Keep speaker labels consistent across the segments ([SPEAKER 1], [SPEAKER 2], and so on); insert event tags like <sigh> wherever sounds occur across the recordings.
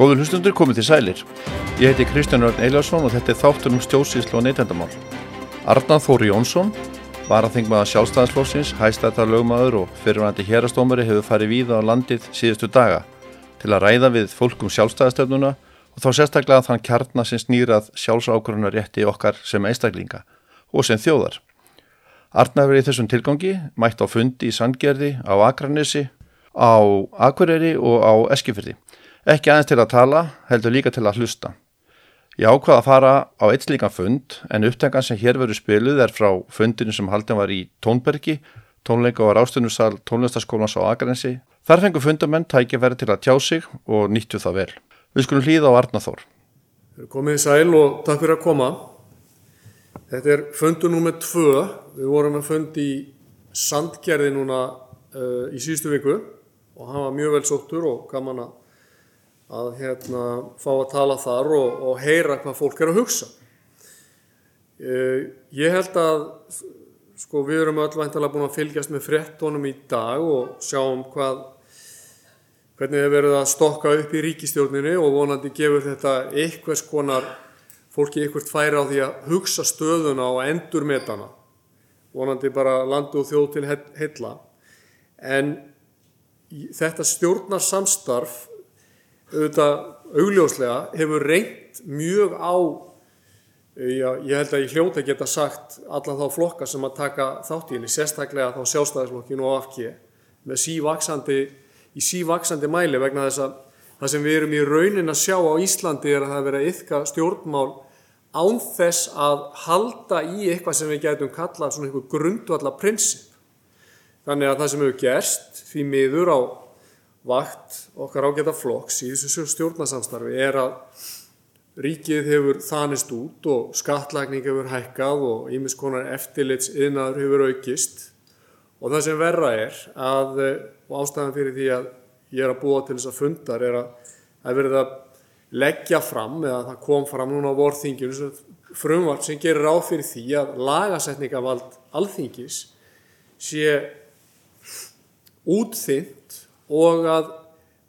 [SPEAKER 1] Góður hlustundur komið til sælir. Ég heiti Kristján Örn Eilarsson og þetta er þáttur um stjósíslu og neytendamál. Arnað Þóri Jónsson var að þingmaða sjálfstæðansflóksins, hæstættar lögmaður og fyrirvændi hérastómari hefur farið víða á landið síðustu daga til að ræða við fólkum sjálfstæðastöfnuna og þá sérstaklega þann kjarnar sem snýrað sjálfsákvörðunar rétti okkar sem einstaklinga og sem þjóðar. Arnað verið í þessum tilgangi mætt á fundi í Sandgerði, á Akranissi, á Akureyri og á Eskifyrði. Ekki aðeins til að tala, heldur líka til að hlusta. Ég ákvaða að fara á eitt slíkan fund en upptengan sem hér veru spiluð er frá fundinu sem haldin var í Tónbergi, tónleika og rástunussal tónlistaskólans á Akrensi. Þar fengur fundamenn tækja verið til að tjá sig og nýttu það vel. Við skulum hlýða á Arnathór.
[SPEAKER 2] Komið í sæl og takk fyrir að koma. Þetta er fundu nummið tvö. Við vorum að fundi í Sandgerði núna uh, í síðustu viku og hann var mjög vel sóttur og gaman að að hérna, fá að tala þar og, og heyra hvað fólk er að hugsa. Ég held að sko, við erum öll væntalega búin að fylgjast með frettónum í dag og sjáum hvað, hvernig við verðum að stokka upp í ríkistjórninu og vonandi gefur þetta einhvers konar fólki einhvert færi á því að hugsa stöðuna og endur metana. Vonandi bara landu og þjóð til heilla. En þetta stjórnarsamstarf auðvitað augljóslega hefur reynt mjög á já, ég held að ég hljóta geta sagt alla þá flokka sem að taka þátt í henni, sérstaklega þá sjálfstæðisflokkinu og afkið með sívaksandi í sívaksandi mæli vegna þess að það sem við erum í raunin að sjá á Íslandi er að það verið að yfka stjórnmál án þess að halda í eitthvað sem við getum kallað svona einhver grundvalla prinsip. Þannig að það sem hefur gerst því miður á vakt okkar ágæta flokks í þessu stjórnarsamstarfi er að ríkið hefur þanist út og skattlagning hefur hækkað og ímis konar eftirlits yðnaður hefur aukist. Og það sem verra er að, og ástæðan fyrir því að ég er að búa til þess að fundar er að það verið að leggja fram eða það kom fram núna á vorþinginu frumvart sem gerir á fyrir því að lagasetningavald alþingis sé útþynt og að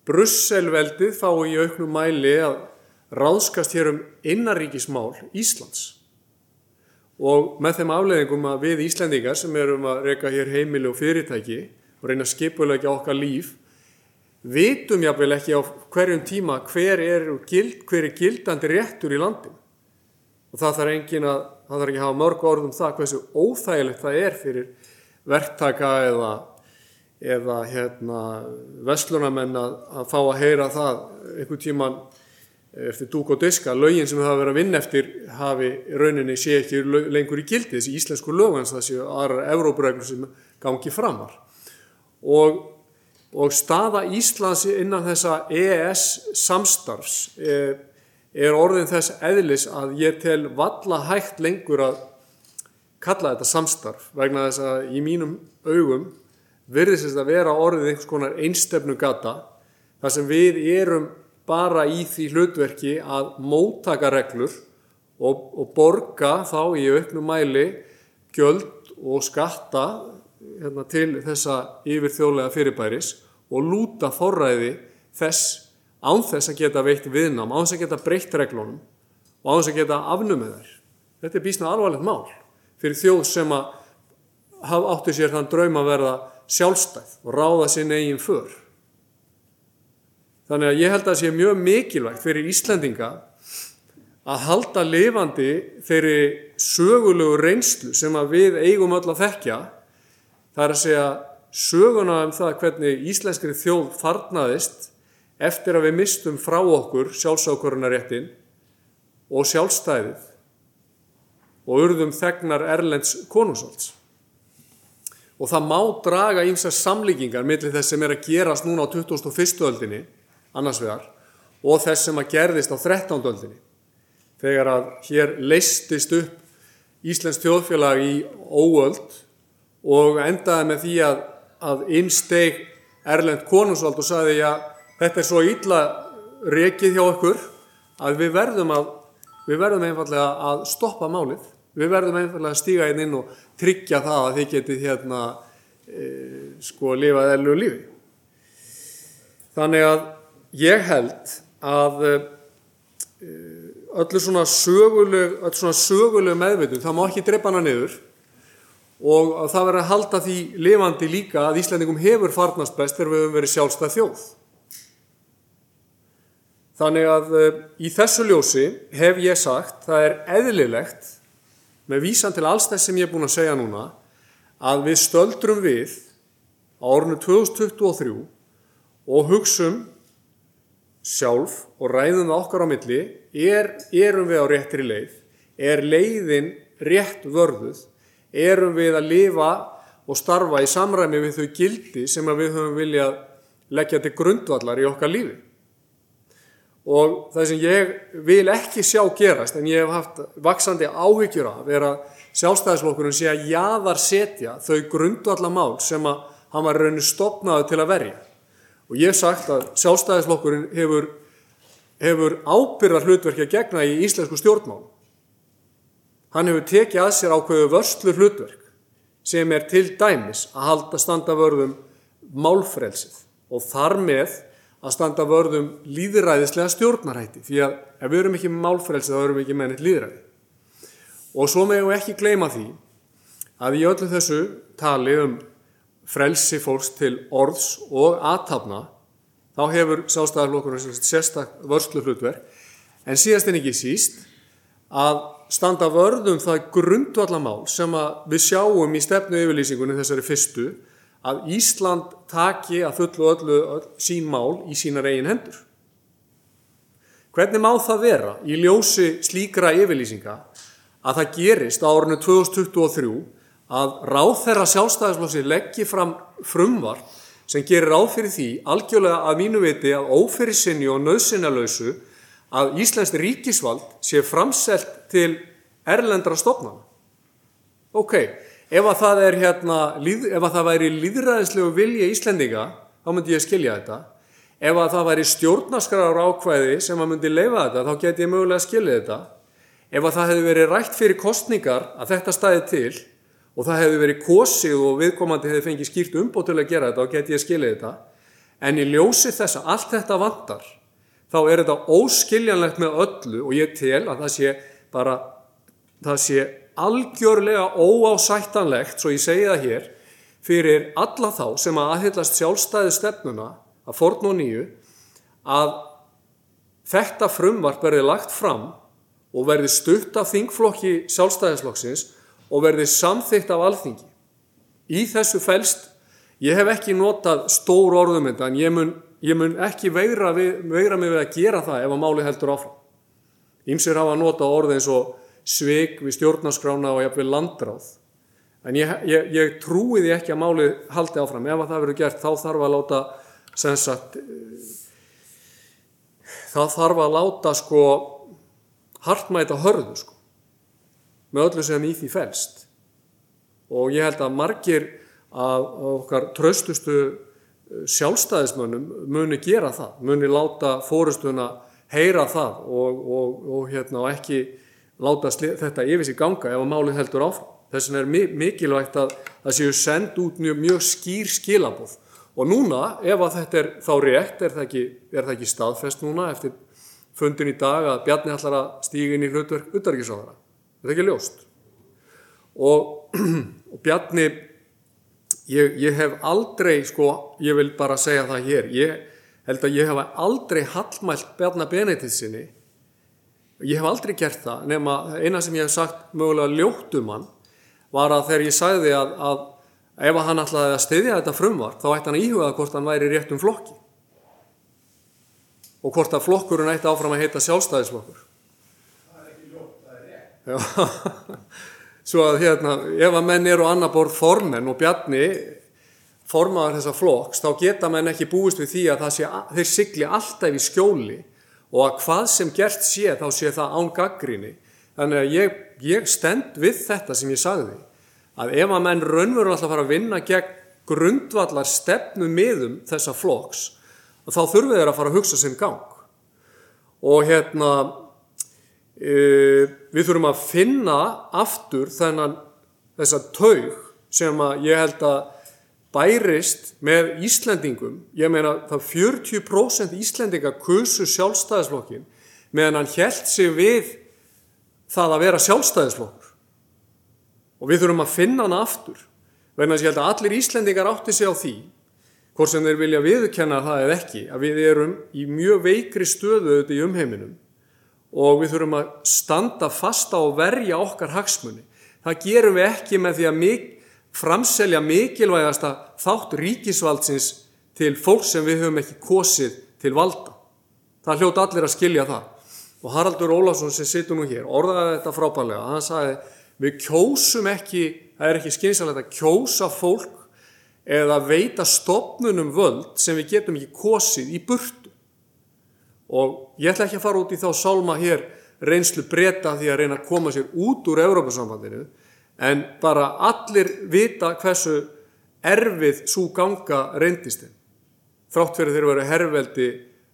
[SPEAKER 2] Brusselveldið fá í auknum mæli að ráðskast hér um innaríkismál Íslands. Og með þeim afleðingum að við Íslendingar sem erum að reyka hér heimili og fyrirtæki og reyna að skipulegja okkar líf vitum jáfnvel ekki á hverjum tíma hver er, gild, hver er gildandi réttur í landin og það þarf engin að það þarf ekki að hafa mörg orð um það hversu óþægilegt það er fyrir verktaka eða eða hérna, vestlunamenn að, að fá að heyra það einhvern tíman eftir dúk og diska, lögin sem hafa verið að vinna eftir hafi rauninni sé ekki lengur í gildi, þessi íslensku lögans það séu aðra euróbreglur sem gangi framar. Og, og staða Íslands innan þessa EES samstarfs er, er orðin þess eðlis að ég tel valla hægt lengur að kalla þetta samstarf vegna þess að í mínum augum verðist að vera orðið einhvers konar einstefnu gata þar sem við erum bara í því hlutverki að móttaka reglur og, og borga þá í auknum mæli gjöld og skatta hérna, til þessa yfir þjóðlega fyrirbæris og lúta forræði þess án þess að geta veitt viðnám, án þess að geta breytt reglunum og án þess að geta afnumið þær. Þetta er bísna alvarlegt mál fyrir þjóð sem að áttu sér þann draum að verða sjálfstæð og ráða sinn eigin för. Þannig að ég held að það sé mjög mikilvægt fyrir Íslandinga að halda lifandi þeirri sögulegu reynslu sem við eigum öll að þekkja. Það er að segja söguna um það hvernig íslenskri þjóð farnaðist eftir að við mistum frá okkur sjálfsákvörunaréttin og sjálfstæðið og urðum þegnar Erlends konungsólds og það má draga ímsar samlíkingar millir þess sem er að gerast núna á 2001. öldinni annars vegar og þess sem að gerðist á 13. öldinni þegar að hér leistist upp Íslands þjóðfélag í óöld og endaði með því að, að innsteg Erlend konungsvald og saði já þetta er svo illa rekið hjá okkur að við verðum að við verðum einfallega að stoppa málið við verðum einfallega að stíga inn inn og tryggja það að þið getið hérna e, sko lifað ellu lífi. Þannig að ég held að uh, öllu svona söguleg, öllu svona söguleg meðvitund, það má ekki drepa hana niður og það verður að halda því lifandi líka að Íslandingum hefur farnast best þegar við höfum verið sjálfstæð þjóð. Þannig að uh, í þessu ljósi hef ég sagt, það er eðlilegt með vísan til alls þess sem ég er búin að segja núna, að við stöldrum við á ornu 2023 og hugsum sjálf og ræðum það okkar á milli, er, erum við á réttri leið, er leiðin rétt vörðuð, erum við að lifa og starfa í samræmi við þau gildi sem við höfum viljað leggja til grundvallar í okkar lífi. Og það sem ég vil ekki sjá gerast, en ég hef haft vaksandi áhyggjur af, er að sjálfstæðisflokkurinn sé að jaðar setja þau grundvallamál sem að hann var rauninu stopnaði til að verja. Og ég hef sagt að sjálfstæðisflokkurinn hefur, hefur ábyrðar hlutverki að gegna í íslensku stjórnmál. Hann hefur tekið að sér ákveðu vörslu hlutverk sem er til dæmis að halda standa vörðum málfrelsið og þar með að standa vörðum líðræðislega stjórnarætti því að ef við erum ekki málfrelsið þá erum við ekki mennit líðræði. Og svo meðum við ekki gleyma því að í öllu þessu tali um frelsi fólks til orðs og aðtapna þá hefur sástæðarflokkurinn sérstak vörslu hlutverk en síðast en ekki síst að standa vörðum það grundvallamál sem við sjáum í stefnu yfirlýsingunni þessari fyrstu að Ísland taki að fullu öllu öll, sín mál í sínar eigin hendur. Hvernig má það vera í ljósi slíkra yfirlýsinga að það gerist á árinu 2023 að ráð þeirra sjálfstæðisflósi leggji fram frumvar sem gerir ráð fyrir því algjörlega að mínu viti að ófyrir sinni og nöðsinnalösu að Íslands ríkisvald sé framselt til erlendra stofnana. Ok, ef að það er hérna, ef að það væri líðræðislegu vilja Íslendinga, þá myndi ég skilja þetta. Ef að það væri stjórnaskrar ákvæði sem að myndi leifa þetta, þá get ég mögulega skilja þetta. Ef að það hefði verið rætt fyrir kostningar að þetta staði til og það hefði verið kosið og viðkomandi hefði fengið skýrt umbótilega að gera þetta, þá get ég skilja þetta. En í ljósi þess að allt þetta vandar, þá er þetta óskiljanlegt með öllu og ég tel að það sé bara, það sé algjörlega óásættanlegt, svo ég segi það hér, fyrir alla þá sem að aðhyllast sjálfstæði stefnuna að forn og nýju, að þetta frumvart verði lagt fram og verði stutt af þingflokki sjálfstæðisflokksins og verði samþygt af alþingi. Í þessu fælst, ég hef ekki notað stór orðum þetta en ég mun, ég mun ekki veira, við, veira mig við að gera það ef að máli heldur áfram. Ímsir hafa notað orði eins og sveik við stjórnaskrána og jafnveg landráð. En ég, ég, ég trúi því ekki að máli haldi áfram. Ef að það verður gert þá þarf að láta, sagt, þá þarf að láta sko hartmæta hörðu sko með öllu sem í því fælst. Og ég held að margir af okkar tröstustu sjálfstæðismönnum muni gera það, muni láta fórustuna heyra það og, og, og, hérna, og ekki láta þetta yfir sig ganga ef að málið heldur áfram. Þess vegna er mikilvægt að það séu send út mjög, mjög skýr skilabóð. Og núna, ef að þetta er þá rétt, er það ekki, er það ekki staðfest núna eftir fundin í dag að Bjarni ætlar að stíga inn í hlutverk utarkisáðara. Þetta er ekki ljóst. Og, <clears throat> og Bjarni, ég, ég hef aldrei, sko, ég vil bara segja það hér, ég held að ég hef aldrei hallmælt Bjarni Benediksinni, ég hef aldrei gert það, nema eina sem ég hef sagt mögulega ljóttum hann, var að þegar ég sagði að, að ef hann ætlaði að styðja þetta frumvart, þá ætti hann að íhuga hvort hann væri réttum flokki. Og hvort að flokkurinn ætti áfram að heita sjálfstæðisflokkur. Já, <laughs> svo að hérna, ef að menn eru annar borð formenn og bjarni formaður þessa flokks, þá geta menn ekki búist við því að sé, þeir sigli alltaf í skjóli og að hvað sem gert sé, þá sé það án gaggrinni. Þannig að ég, ég stend við þetta sem ég sagði, að ef að menn raunveru alltaf fara að vinna gegn grundvallar stefnu miðum þessa flokks, þá þurfið þeir að fara að hugsa sinn gang. Og hérna, Uh, við þurfum að finna aftur þennan þessa taug sem að ég held að bærist með Íslendingum, ég meina það 40% Íslendinga kusu sjálfstæðisflokkin meðan hann held sig við það að vera sjálfstæðisflokkur. Og við þurfum að finna hann aftur, vegna þess að ég held að allir Íslendingar átti sig á því, hvort sem þeir vilja viðkenna það eða ekki, að við erum í mjög veikri stöðu auðvitað í umheiminum og við þurfum að standa fasta og verja okkar hagsmunni. Það gerum við ekki með því að mik framselja mikilvægasta þátt ríkisvaldsins til fólk sem við höfum ekki kosið til valda. Það hljóta allir að skilja það. Og Haraldur Ólafsson sem situr nú hér orðaði þetta frábælega. Hann sagði við kjósum ekki, það er ekki skynsalegt að kjósa fólk eða veita stopnunum völd sem við getum ekki kosið í burtu. Og ég ætla ekki að fara út í þá sálma hér reynslu breyta því að reyna að koma sér út úr Európa-sambandinu en bara allir vita hversu erfið svo ganga reyndist þeim. Þrátt fyrir þeirra verið herrveldi,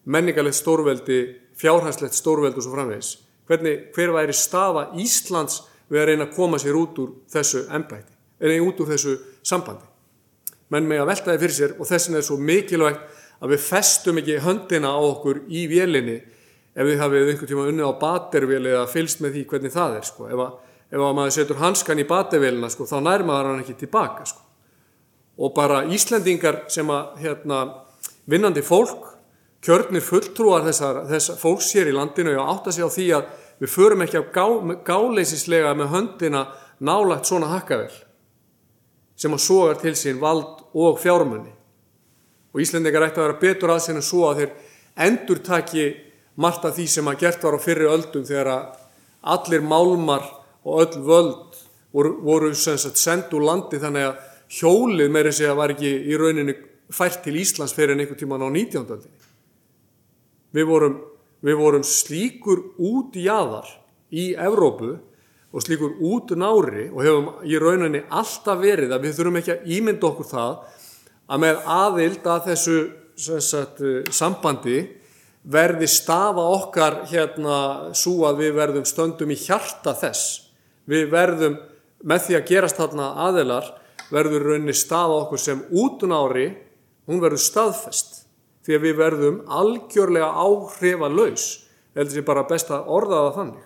[SPEAKER 2] menningarlegt stórveldi, fjárhænslegt stórveldi og svo framvegis. Hvernig, hver væri staða Íslands við að reyna að koma sér út úr þessu ennbæti, eða út úr þessu sambandi. Menn með að velta þið fyrir sér og þessin er svo mikilvægt að við festum ekki höndina á okkur í vélinni ef við hafið einhvern tíma unnið á batervél eða fylst með því hvernig það er sko. ef, að, ef að maður setur hanskan í batervélina sko, þá nærmaður hann ekki tilbaka sko. og bara Íslendingar sem að hérna, vinnandi fólk kjörnir fulltrúar þessar, þessar fólks hér í landinu og átta sig á því að við förum ekki á gá, gáleisislega með höndina nálagt svona hakkavel sem að sogar til sín vald og fjármunni og Íslendingar ætti að vera betur að sinna svo að þeir endur taki margt af því sem að gert var á fyrri öldum þegar að allir málmar og öll völd voru, voru sendt úr landi þannig að hjólið meira sig að var ekki í rauninni fært til Íslands fyrir en einhver tíman á 19. öldinni. Við vorum, við vorum slíkur út í aðar í Evrópu og slíkur út nári og hefum í rauninni alltaf verið að við þurfum ekki að ímynda okkur það að með aðild að þessu sagt, sambandi verði stafa okkar hérna svo að við verðum stöndum í hjarta þess. Við verðum með því að gerast þarna aðilar verður raunni stafa okkur sem útun ári, hún verður staðfest. Því að við verðum algjörlega áhrifa laus. Þetta er bara best að orða það þannig.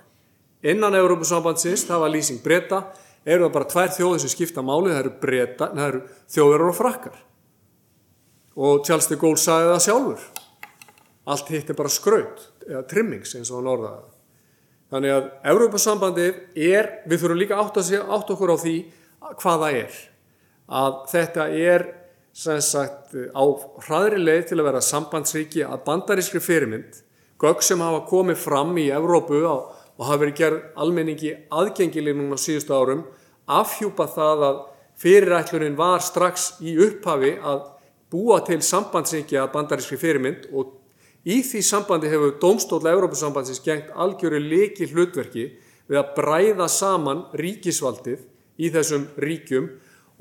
[SPEAKER 2] Innan Európusambandsins, það var lýsing breyta, eru það bara tvær þjóðir sem skipta máli, það eru, breyta, það eru þjóðir og frakkar. Og Charles de Gaulle sagði það sjálfur. Allt hitt er bara skraut eða trimmings eins og hann orðaði þannig að Európa-sambandi er við þurfum líka átt, sig, átt okkur á því hvað það er. Að þetta er sem sagt á hraðri leið til að vera sambandsríki að bandarískri fyrirmynd. Gögg sem hafa komið fram í Evrópu á, og hafa verið gerð almenningi aðgengileg núna síðustu árum afhjúpa það að fyrirætlunin var strax í upphafi að búa til sambandsríkja bandarískri fyrirmynd og í því sambandi hefur Dómstóla Európusambandsins gengt algjöru leiki hlutverki við að bræða saman ríkisvaldið í þessum ríkjum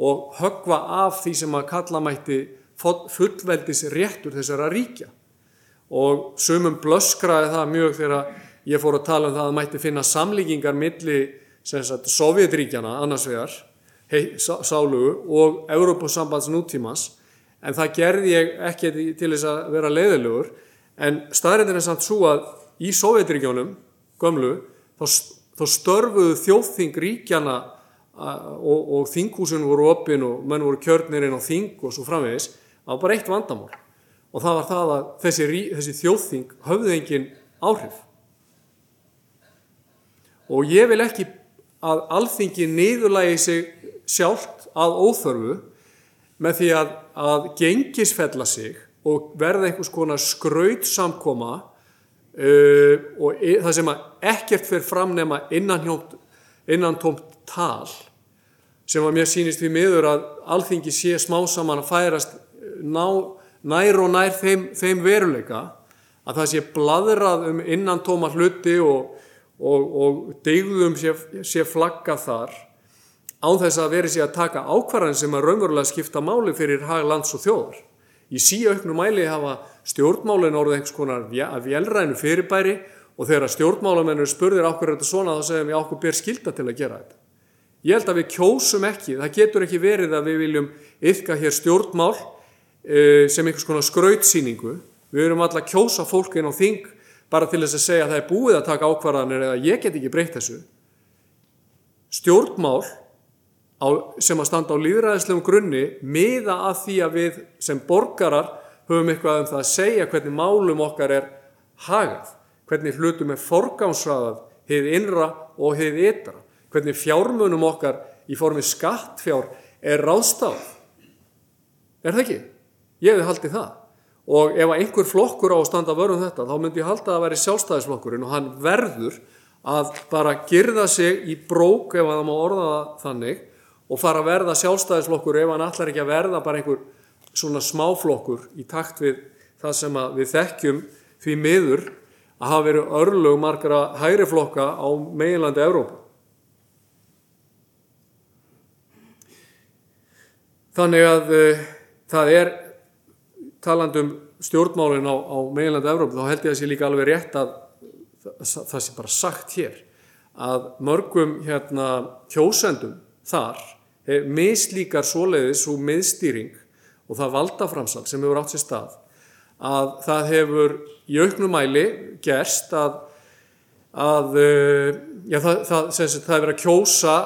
[SPEAKER 2] og högva af því sem að kalla mætti fullveldis réttur þessara ríkja. Og sumum blöskraði það mjög þegar ég fór að tala um það að mætti finna samlíkingar milli Sovjetríkjana annars vegar, hei, sálugu og Európusambands nútímas en það gerði ég ekki til þess að vera leiðilegur en staðrændin er samt svo að í Sovjetregjónum gömlu þá, þá störfuðu þjóðþing ríkjana og, og þinghúsun voru opinn og menn voru kjörnir inn á þing og svo framvegis það var bara eitt vandamál. Og það var það að þessi, þessi þjóðþing höfðu engin áhrif. Og ég vil ekki að alþingi niðurlægi sig sjálft að óþörfu með því að, að gengisfella sig og verða einhvers konar skraut samkoma uh, og e, það sem að ekkert fyrir framnema innan, innan tómt tal sem að mér sýnist við miður að alþingi sé smá saman að færast ná, nær og nær þeim, þeim veruleika að það sé bladrað um innan tóma hluti og, og, og degðum sé, sé flagga þar án þess að veri sér að taka ákvarðan sem að raunverulega skipta máli fyrir hag lands og þjóðar. Í síauknu mæli hafa stjórnmálinn orðið einhvers konar að velrænu fyrirbæri og þegar stjórnmálamennur spurðir ákveður þetta svona þá segðum ég ákveð ber skilda til að gera þetta. Ég held að við kjósum ekki, það getur ekki verið að við viljum yfka hér stjórnmál uh, sem einhvers konar skrautsýningu. Við erum alltaf að kjósa fólk inn á þing bara til þess að segja að það er búið að taka ákvarðanir eða ég get ekki breytt þessu. Stjórnmál á, sem að standa á líðræðislegum grunni miða að því að við sem borgarar höfum eitthvað um það að segja hvernig málum okkar er hagað, hvernig hlutum er forgámsraðað, hefð innra og hefð ytra, hvernig fjármunum okkar í formi skattfjár er ráðstaf. Er það ekki? Ég hefði haldið það. Og ef einhver flokkur á að standa vörðum þetta, þá myndi ég halda að það væri sjálfstæðisflokkurinn og hann verður að bara girða sig í brók ef það má orða það þannig og fara að verða sjálfstæðisflokkur ef hann allar ekki að verða bara einhver svona smáflokkur í takt við það sem við þekkjum því miður að hafa verið örlög margara hægri flokka á meginlandi Evrópa. Þannig að uh, það er talandum stjórnmálinn á, á meginlandi Evrópa þá held ég að það sé líka alveg rétt að það sé bara sagt hér að mörgum hérna kjósendum þar mislíkar svoleiðis og miðstýring og það valdaframsal sem hefur átt sér stað að það hefur í auknum mæli gerst að, að já, það, það, sagt, það hefur að kjósa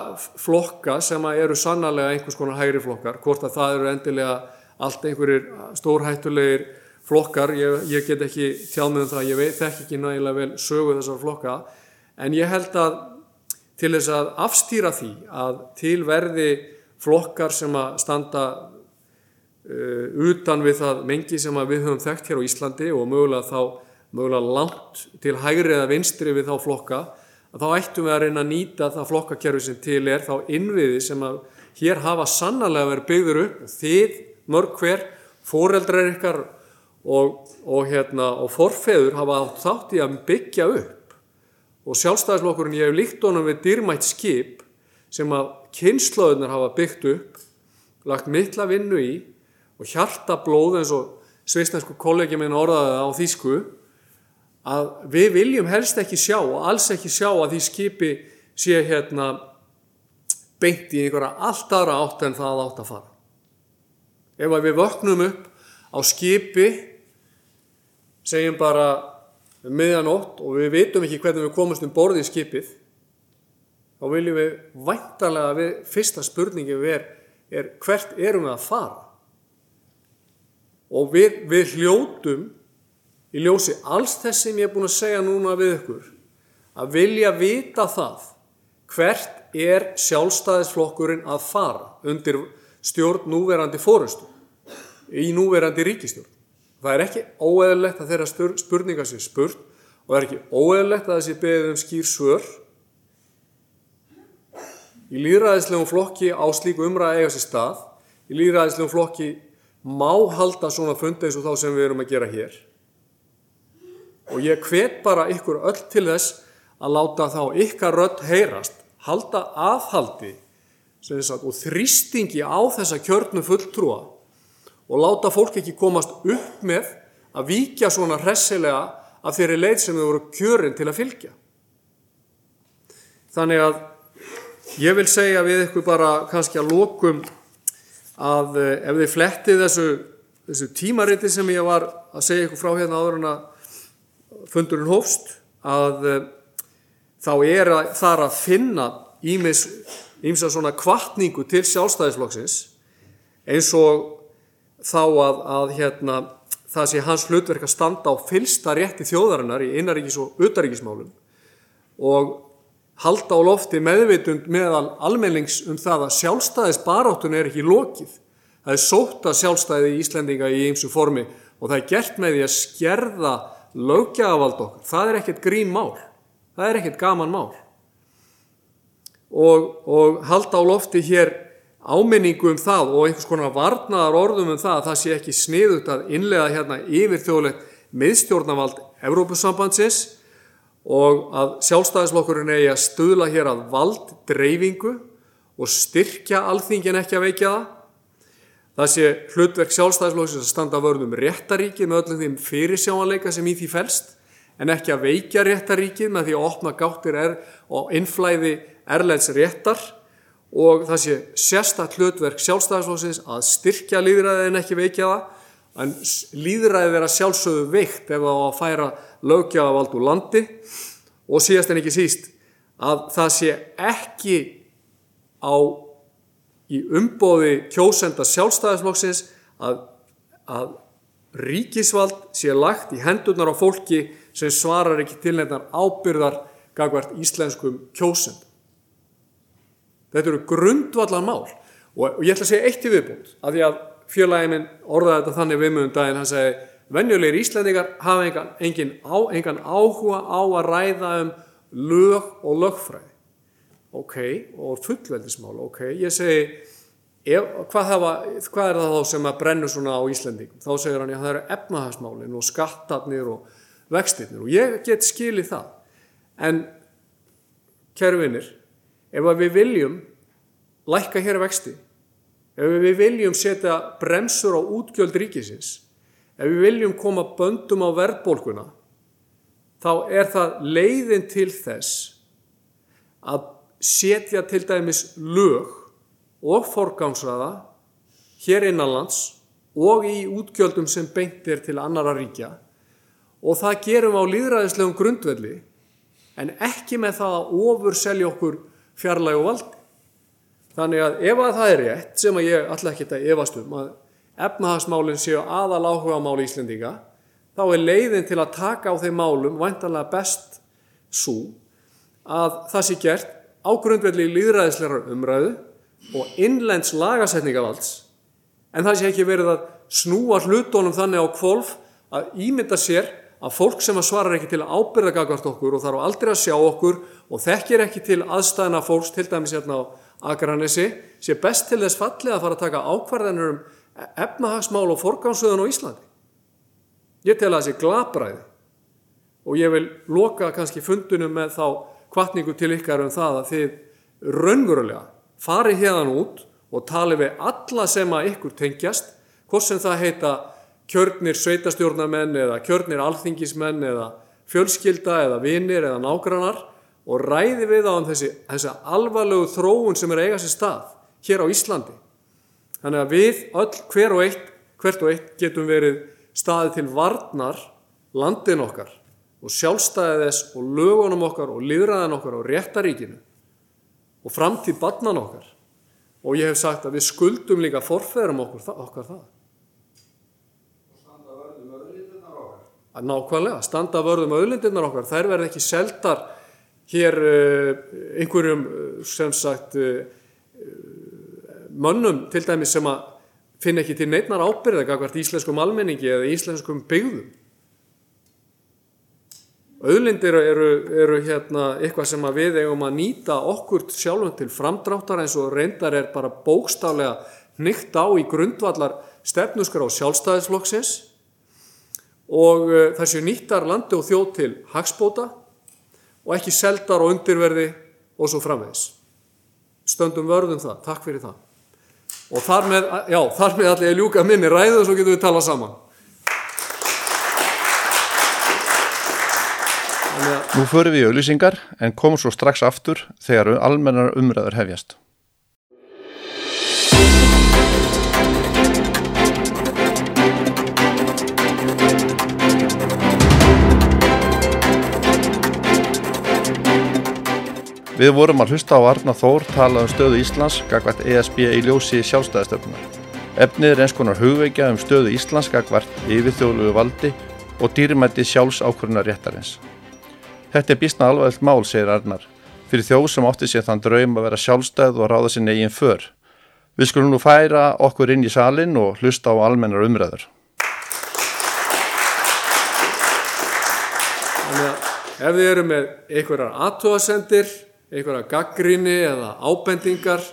[SPEAKER 2] flokka sem eru sannarlega einhvers konar hægri flokkar, hvort að það eru endilega allt einhverjir stórhættulegir flokkar, ég, ég get ekki tjáð með um það, ég veit ekki nægilega vel sögu þessar flokka, en ég held að til þess að afstýra því að til verði flokkar sem að standa uh, utan við það mengi sem við höfum þekkt hér á Íslandi og mögulega þá mögulega langt til hægri eða vinstri við þá flokka, að þá ættum við að reyna að nýta það flokkakerfi sem til er, þá innviði sem að hér hafa sannarlega verið byggður upp, þið mörg hver, foreldrar ykkar og, og, hérna, og forfeður hafa þátt í að byggja upp og sjálfstæðislokkurinn ég hef líkt honum við dýrmætt skip sem að kynnslóðunar hafa byggt upp, lagt mittla vinnu í og hjarta blóð eins og sveistnæsku kollegi minn orðaði á þýsku að við viljum helst ekki sjá og alls ekki sjá að því skipi sé hérna beint í einhverja allt aðra átt en það átt að fara. Ef við vöknum upp á skipi, segjum bara miðjanótt og við veitum ekki hvernig við komumst um borðið í skipið, þá viljum við væntalega við, fyrsta spurningi við er, er hvert erum við að fara? Og við, við hljótum í ljósi alls þess sem ég er búin að segja núna við ykkur, að vilja vita það hvert er sjálfstæðisflokkurinn að fara undir stjórn núverandi fórustu í núverandi ríkistjórn. Það er ekki óeðlegt að þeirra spurninga sé spurt og það er ekki óeðlegt að þessi beðið um skýr svör. Í líðræðislegum flokki á slíku umræða eiga sér stað. Í líðræðislegum flokki má halda svona fundi eins og þá sem við erum að gera hér. Og ég hvet bara ykkur öll til þess að láta þá ykkar rödd heyrast, halda aðhaldi og þrýstingi á þessa kjörnu fulltrúa og láta fólk ekki komast upp með að víkja svona hressilega af þeirri leið sem þau voru kjörin til að fylgja. Þannig að ég vil segja við ykkur bara kannski að lókum að eh, ef þið flettið þessu, þessu tímariti sem ég var að segja ykkur frá hérna áður en að fundurinn hófst að eh, þá er að, þar að finna ímis ímsa svona kvartningu til sjálfstæðisflokksins eins og þá að, að hérna, það sé hans hlutverk að standa á fylsta rétti þjóðarinnar í innaríkis og utaríkismálum og halda á lofti meðvitund meðal almennings um það að sjálfstæðisbaráttun er ekki lokið. Það er sóta sjálfstæði í Íslendinga í ymsu formi og það er gert með því að skerða lögjafald okkar. Það er ekkert grín mál. Það er ekkert gaman mál og, og halda á lofti hér áminningu um það og einhvers konar varnaðar orðum um það að það sé ekki sniðut að innlega hérna yfir þjóðlegt miðstjórnavald Evrópusambandsins og að sjálfstæðislokkurinn eigi að stuðla hér að vald dreifingu og styrkja alþingin ekki að veikja það. Það sé hlutverk sjálfstæðislokkurinn að standa vörðum réttaríki með öllum þeim fyrirsjámanleika sem í því fælst en ekki að veikja réttaríkið með því að opna gáttir er og innflæði erleits réttar og það sé sérstaklega hlutverk sjálfstæðisflóksins að styrkja líðræðið en ekki veikja það en líðræðið er að sjálfsögðu veikt ef það á að færa lögjafavald úr landi og síðast en ekki síst að það sé ekki á í umbóði kjósenda sjálfstæðisflóksins að, að ríkisvald sé lagt í hendurnar á fólki sem svarar ekki til nefnar ábyrðar gagvart íslenskum kjósend. Þetta eru grundvallar mál og ég ætla að segja eitt í viðbúnd að því að fjölaði minn orðaði þetta þannig viðmjöðum daginn, hann segi venjulegir íslendingar hafa engan, engan, á, engan áhuga á að ræða um lög og lögfræði. Ok, og fullveldismál, ok, ég segi, ef, hvað, hafa, hvað er það þá sem að brennu svona á Íslendingum? Þá segir hann, það eru efnahagsmálin og skattarnir og vextirnir og ég get skilið það. En, kæru vinnir, ef við viljum lækka hér vexti, ef við viljum setja bremsur á útgjöld ríkisins, ef við viljum koma böndum á verðbólkuna, þá er það leiðin til þess að setja til dæmis lög og forgámsraða hér innanlands og í útgjöldum sem beint er til annara ríkja. Og það gerum á líðræðislegum grundvelli en ekki með það að ofur selja okkur fjarlæg og valdi. Þannig að ef að það er rétt, sem að ég alltaf ekki þetta efast um, að efnahagsmálinn séu aðal áhuga á máli Íslendinga, þá er leiðin til að taka á þeim málum vantanlega best svo að það sé gert á grundvelli líðræðisleira umræðu og innlends lagasetningavalds, en það sé ekki verið að snúa hlutónum þannig á kvolf að ímynda sér að fólk sem að svarar ekki til að ábyrða gagvart okkur og þarf aldrei að sjá okkur og þekkir ekki til aðstæðina fólks, til dæmis hérna á Akranesi sé best til þess fallið að fara að taka ákvarðanur um efnahagsmál og forgámsöðun á Íslandi. Ég tel að það sé glabræði og ég vil loka kannski fundunum með þá kvartningu til ykkar um það að þið raunverulega fari hérðan út og tali við alla sem að ykkur tengjast, hvort sem það heita kjörnir sveitastjórnamenn eða kjörnir alþingismenn eða fjölskylda eða vinir eða nágrannar og ræði við á um þessi, þessi alvarlegu þróun sem er eiga sér stað hér á Íslandi. Þannig að við öll hver og eitt, hvert og eitt getum verið staðið til varnar landin okkar og sjálfstæðið þess og lögunum okkar og liðræðin okkar og réttaríkinu og framtíð barnan okkar. Og ég hef sagt að við skuldum líka forfæðum okkur, okkar það.
[SPEAKER 3] Og standa vörðum auðlindirnar okkar.
[SPEAKER 2] Að nákvæmlega, standa vörðum auðlindirnar okkar. Þær verð ekki seldar hér uh, einhverjum uh, sem sagt uh, mönnum til dæmis sem að finna ekki til neitnar ábyrða gagvart íslenskum almenningi eða íslenskum byggðum. Auðlindir eru, eru hérna eitthvað sem við eigum að nýta okkur sjálfum til framdráttar eins og reyndar er bara bókstálega nýtt á í grundvallar stefnuskar á sjálfstæðisflokksins og þessi nýttar landi og þjóð til hagspóta og ekki seldar og undirverði og svo framvegs. Stöndum vörðum það, takk fyrir það. Og þar með, já, þar með allir ég ljúka minni ræðu og svo getum við talað saman.
[SPEAKER 1] Nú förum við í auðlýsingar en komum svo strax aftur þegar almennar umræður hefjast. Við vorum að hlusta á Arna Þór tala um stöðu Íslands gagvart ESB í ljósi sjálfstæðistöfnunar. Efnið er eins konar hugveikja um stöðu Íslands gagvart yfirþjóðlugu valdi og dýrmætti sjálfs ákvöruna réttarins. Þetta er bísna alvarlegt mál, segir Arnar, fyrir þjóð sem átti sér þann draum að vera sjálfstæð og ráða sér negin för. Við skulum nú færa okkur inn í salin og hlusta á almennar umræður.
[SPEAKER 2] Þannig að ef þið eru með einhverjar aðtóasendir, einhverja gaggrinni eða ábendingar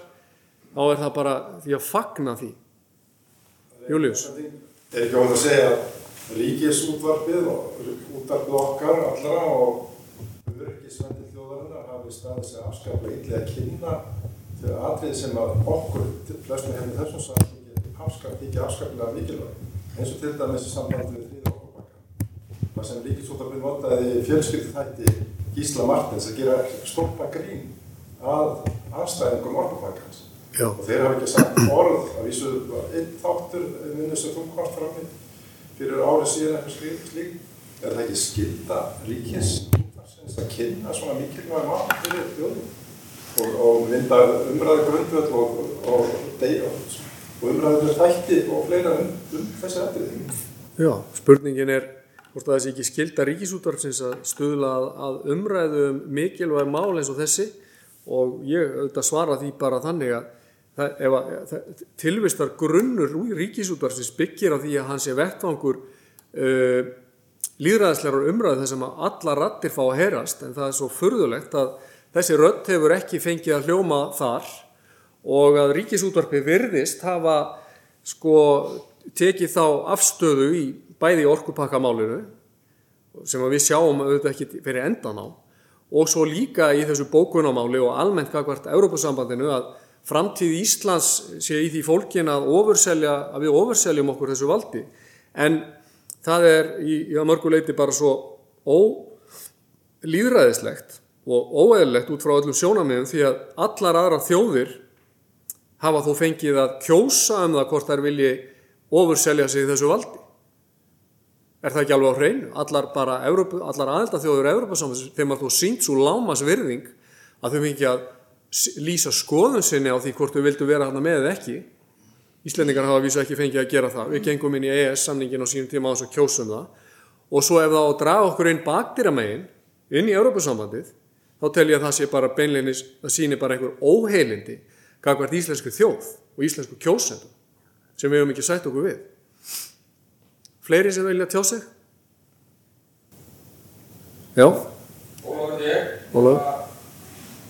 [SPEAKER 2] þá er það bara því að fagna því. Július?
[SPEAKER 3] Er ekki óhægt að segja að ríkisútvarpið og útvarpið okkar allra og örgisvendi þjóðarinnar hafi staðið sér afskaplega illa að kynna til aðrið sem að okkur, flestum hefði þessum samfélagi, afskap, ekki afskaplega mikilvæg. Eins og til dæmis sambandi við okkarbakka það sem ríkisútvarpið notaði fjölskyldu þætti Gísla Martins að gera stólpa grín að anstæðingum orkupakkans.
[SPEAKER 2] Já.
[SPEAKER 3] Og þeir hafa ekki sagt orð, að vísu einn þáttur minnist sem þú komst fram í fyrir árið síðan eitthvað slík, slík. Er það ekki skilda ríkis að kynna svona mikilvæg mál fyrir þjóðum? Og, og mynda umræðu grundvöld og, og, og, og umræðu þætti og fleira um, um þessi aðrið.
[SPEAKER 2] Já, spurningin er hvort það sé ekki skilda ríkisútvarfsins að stuðla að, að umræðu um mikilvæg mál eins og þessi? Og ég auðvitað svara því bara þannig að það, að það, tilvistar grunnur ríkisútvarfsins byggir á því að hann sé vettvangur uh, líðræðislegar umræðu sem að alla rattir fá að heyrast. En það er svo furðulegt að þessi rött hefur ekki fengið að hljóma þar og að ríkisútvarfi virðist hafa sko tekið þá afstöðu í bæði orkupakkamálinu sem við sjáum auðvitað ekki fyrir endan á og svo líka í þessu bókunamáli og almennt kakvart Európa-sambandinu að framtíð Íslands sé í því fólkin að, að við overseljum okkur þessu valdi en það er í, í mörguleiti bara svo ólýðræðislegt og óeðlegt út frá öllum sjónamiðum því að allar aðra þjóðir hafa þó fengið að kjósa um það hvort þær vilji ofurselja sig þessu valdi. Er það ekki alveg á hreinu? Allar bara Evrópu, allar aðeldaþjóður Evrópasamans þeim að þú sínt svo lámas virðing að þau fengi að lýsa skoðun sinni á því hvort þau vildu vera hana með eða ekki. Íslendingar hafa vísu ekki fengið að gera það. Við gengum inn í EES samningin á sínum tíma á þess að kjósum það og svo ef það á að draga okkur inn bakdýramegin inn í Evrópasambandið þá tel ég að það sé bara beinleinis, það síni bara einhver óheilindi gagvart íslensku þjóð og íslensku kjósendum sem við hefum ekki sætt okkur við. Fleiri sem vilja tjá sig? Já.
[SPEAKER 4] Ólafur ég.
[SPEAKER 2] Ólafur.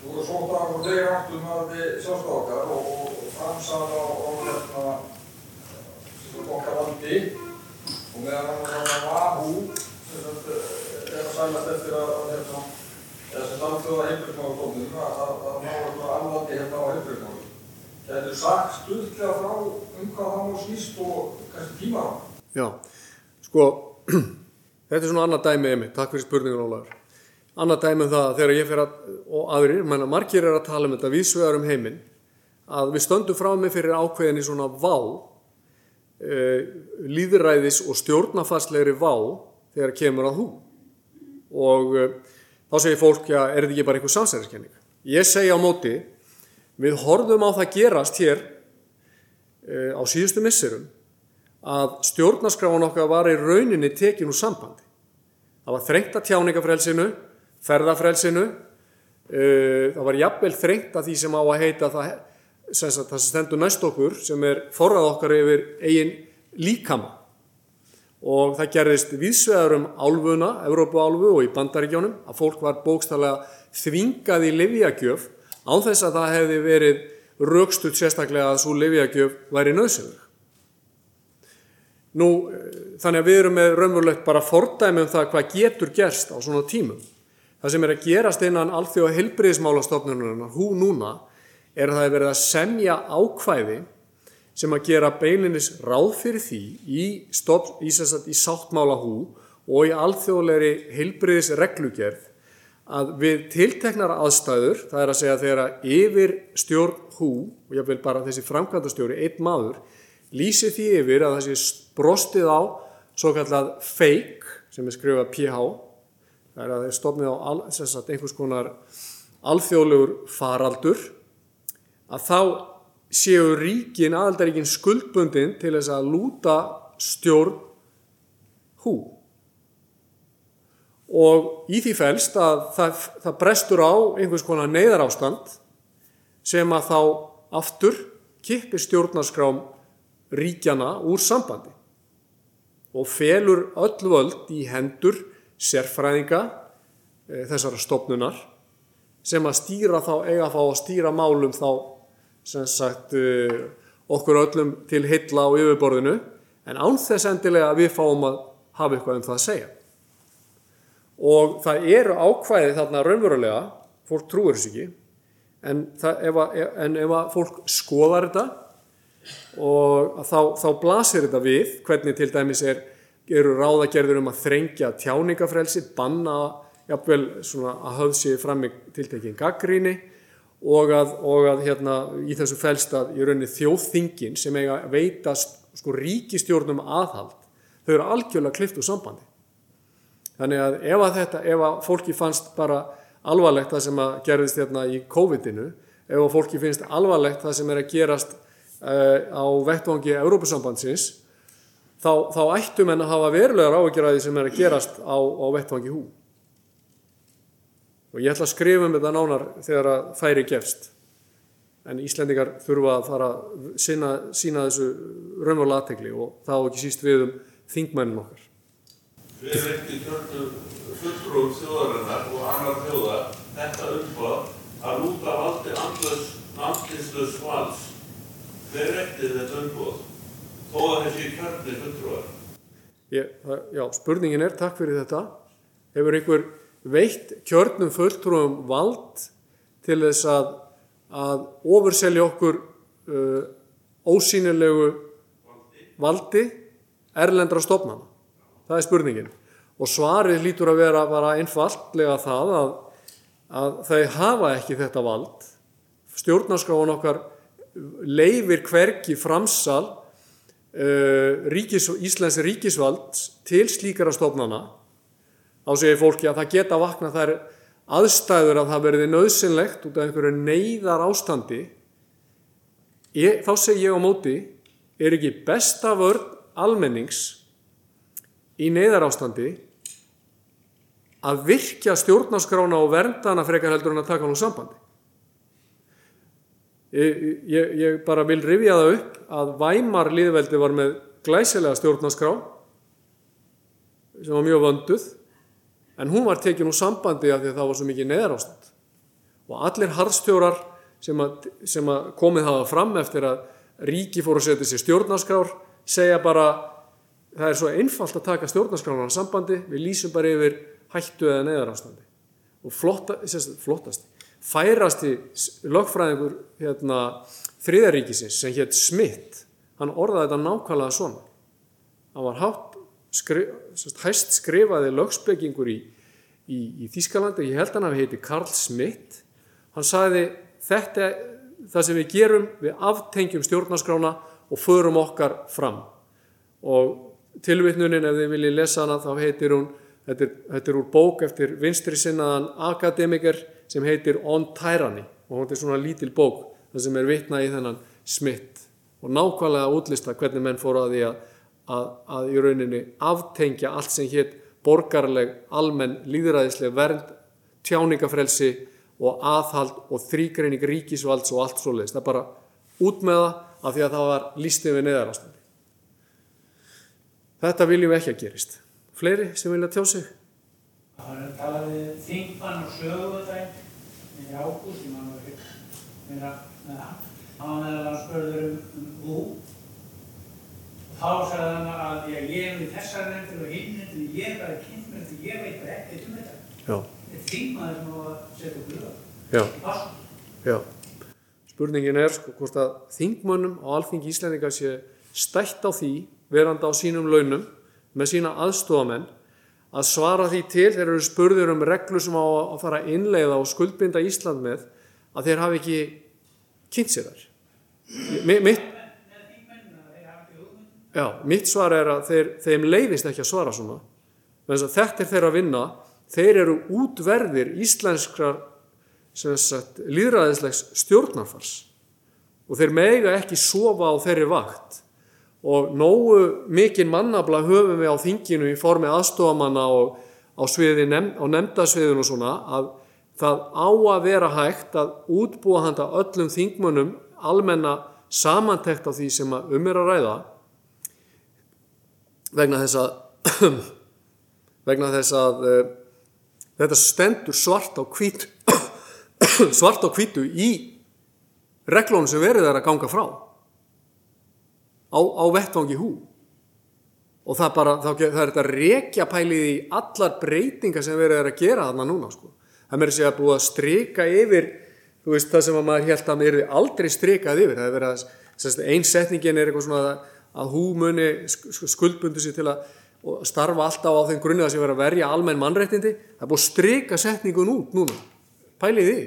[SPEAKER 4] Þú voru svo dag og þeir áttum að við sjálfstáð okkar og, og framsað á, á hérna okkar vandi og meðan hann var að Wahoo sem sagt, er að sælast eftir að hérna eða sem landfjóða heilbrigmáðustofnun að að ná eitthvað alvandi hérna á heilbrigmáðu. Gætu sagt stuðlega frá um hvað það má snýst og kannski tíma á?
[SPEAKER 2] Já, sko, <clears throat> þetta er svona annað dæmi emi, takk fyrir spurningun Ólafur. Annað dæmi um það að þegar ég fyrir að, og aðrir, menna margir er að tala um þetta vísvegar um heiminn, að við stöndum frá mig fyrir ákveðinni svona vá, e, líðræðis og stjórnafarslegri vá þegar kemur að hú. Og e, þá segir fólk, já, er þetta ekki bara einhver samsæðiskenning? Ég segi á móti, við horfum á það gerast hér e, á síðustu misserum að stjórnarskráin okkar var í rauninni tekin úr sambandi. Það var þrengt að tjáningafrelsinu, ferðafrelsinu, uh, það var jafnvel þrengt að því sem á að heita það sem, sagt, það sem stendur næst okkur, sem er forrað okkar yfir eigin líkama. Og það gerðist viðsvegar um álfuna, Evrópuálfu og í bandaríkjónum, að fólk var bókstallega þvingað í livjagjöf á þess að það hefði verið raukstuð sérstaklega að svo livjagjöf væri nöðsynleg. Nú, þannig að við erum með raunverulegt bara fordæmi um það hvað getur gerst á svona tímum. Það sem er að gerast innan alþjóða heilbriðismálastofnunar, hú núna, er að það er verið að semja ákvæði sem að gera beilinis ráð fyrir því í, stofn, í, í sáttmála hú og í alþjóðlegri heilbriðisreglugerð að við tilteknar aðstæður, það er að segja þegar yfir stjórn hú, og ég vil bara þessi framkvæmdastjóri, einn maður, lýsi því yfir að sé brostið á svo kallað fake sem er skrifað PH það er að er stofnið á al, sagt, einhvers konar alþjóðlegur faraldur að þá séu ríkin, aðaldaríkin skuldbundin til þess að lúta stjórn hú. Og í því fælst að það, það brestur á einhvers konar neyðar ástand sem að þá aftur kippir stjórnarskrám ríkjana úr sambandi og felur öll völd í hendur sérfræðinga e, þessara stopnunar sem að stýra þá, eiga fá að stýra málum þá sem sagt e, okkur öllum til hylla á yfirborðinu en án þess endilega að við fáum að hafa eitthvað um það að segja. Og það eru ákvæði þarna raunverulega, fólk trúir þessu ekki, en, það, ef að, en ef að fólk skoðar þetta og þá, þá blasir þetta við hvernig til dæmis er, eru ráðagerður um að þrengja tjáningafrelsi, banna jafnvel svona að höfð sér fram í tiltekinn gaggríni og að, og að hérna, í þessu felst að í rauninni þjóðþingin sem eiga að veita sko ríkistjórnum aðhald, þau eru algjörlega klift úr sambandi. Þannig að ef að þetta, ef að fólki fannst bara alvarlegt það sem að gerðist hérna í COVID-inu, ef að fólki finnst alvarlegt það sem er að gerast á vettvangi Európusambandsins, þá, þá ættum en að hafa verulegar áhugjur sem er að gerast á, á vettvangi hú. Og ég ætla að skrifa um þetta nánar þegar að færi gefst. En Íslendingar þurfa að fara að sína, sína þessu raunverulega aðtegli og þá ekki síst við um þingmennin okkar.
[SPEAKER 5] Við erum ekki kjörnum fulltrúum þjóðarinnar og annar þjóða þetta umfað að lúta valdi andlislaus vals. Hver eftir þetta umfað? Þó að þessi.
[SPEAKER 2] Ég, það, já, spurningin er, takk fyrir þetta, hefur einhver veitt kjörnum fulltrúum vald til þess að, að ofurselja okkur uh, ósýnilegu valdi erlendra stofnana. Það er spurningin. Og svarið lítur að vera bara einfallega það að, að þau hafa ekki þetta vald. Stjórnarskráin okkar leifir hverki framsal uh, ríkis, Íslands ríkisvald til slíkara stofnana. Þá segir fólki að það geta vakna þær aðstæður að það verði nöðsynlegt út af einhverju neyðar ástandi. Ég, þá segir ég á móti, er ekki besta vörð almennings í neyðarástandi að virkja stjórnaskrána og verndana frekar heldur en að taka hann úr sambandi. Ég, ég, bara vil rifja það upp að Væmar liðveldi var með glæsilega stjórnaskrá sem var mjög vönduð en hún var tekin úr sambandi af því að það var svo mikið neyðarástand. Og allir harðstjórar sem að, sem að komið hafa fram eftir að ríki fór að setja sér stjórnaskrár segja bara það er svo einfalt að taka stjórnarskránar sambandi, við lýsum bara yfir hættu eða neðarástandi og flotta, flottast færasti lögfræðingur hérna, þriðaríkisins sem hétt Smith hann orðaði þetta nákvæmlega svona. Hann var hátt skri, hæst skrifaði lögspekingur í, í, í Þískalandi ég held hann að heiti Karl Smith. Hann sagði þetta það sem við gerum, við aftengjum stjórnarskrána og förum okkar fram. Og tilvitnunin ef þið viljið lesa hana þá heitir hún þetta er, þetta er úr bók eftir vinstri sinnaðan akademiker sem heitir On Tyranny og hún er svona lítil bók það sem er vitnað í þennan smitt og nákvæmlega útlista hvernig menn fóru að því að, að, að í rauninni aftengja allt sem hétt borgarleg, almenn, líðræðisleg vernd, tjáningafrelsi og aðhald og þrýgreining ríkisvalds og allt svo leiðist. Það er bara út með það af því að það var lístið við neðarastandi. Þetta viljum við ekki að gerist. Fleiri sem vilja tjá sig?
[SPEAKER 6] Það var að tala við þingmann og söguvöldæn í ágúst, ég mann var með hann. Hann var meðal að spörður um, um hú. Og þá sagði hann að ég, er við þessar nefndir og hinn nefndir, ég er bara kynnt með þetta, ég veit bara ekkert um þetta.
[SPEAKER 2] Já.
[SPEAKER 6] Þetta er þingmaður sem á að setja okkur lög.
[SPEAKER 2] Já. Spurningin er sko hvort að þingmönnum á alþingi Íslandinga sé stætt á því, veranda á sínum launum, með sína aðstofamenn, að svara því til þeir eru spurðir um reglu sem á að fara að innleiða og skuldbinda Ísland með að þeir hafi ekki kynnt sér þar. Mitt, já, mitt svar er að þeir, þeim leiðist ekki að svara svona. Að þetta er þeirra vinna, þeir eru útverðir íslenskrar sagt, líðræðislegs stjórnarfars og þeir mega ekki sofa á þeirri vakt og nógu mikinn mannabla höfum við á þinginu í formi aðstofamanna og á, sviði, nefn, á nefndasviðinu og svona að það á að vera hægt að útbúa handa öllum þingmönnum almenna samantekt á því sem um er að ræða vegna þess að <clears throat> vegna þess að uh, þetta stendur svart á hvítu <clears throat> svart á hvítu í reglónum sem verið er að ganga frá á, á vettvangi hú. Og það, bara, það, er þetta rekja pælið í allar breytingar sem verið er að gera þarna núna sko. það meiri sé að búið að strika yfir veist það sem að maður held að maður er aldrei strikað yfir. Það er verið að einsetningin er eitthvað svona að, að hú muni skuldbundu sér til að starfa alltaf á þeim grunni að sem verið að verja almenn mannréttindi. Það er búið að strika setningun út núna. Pælið því.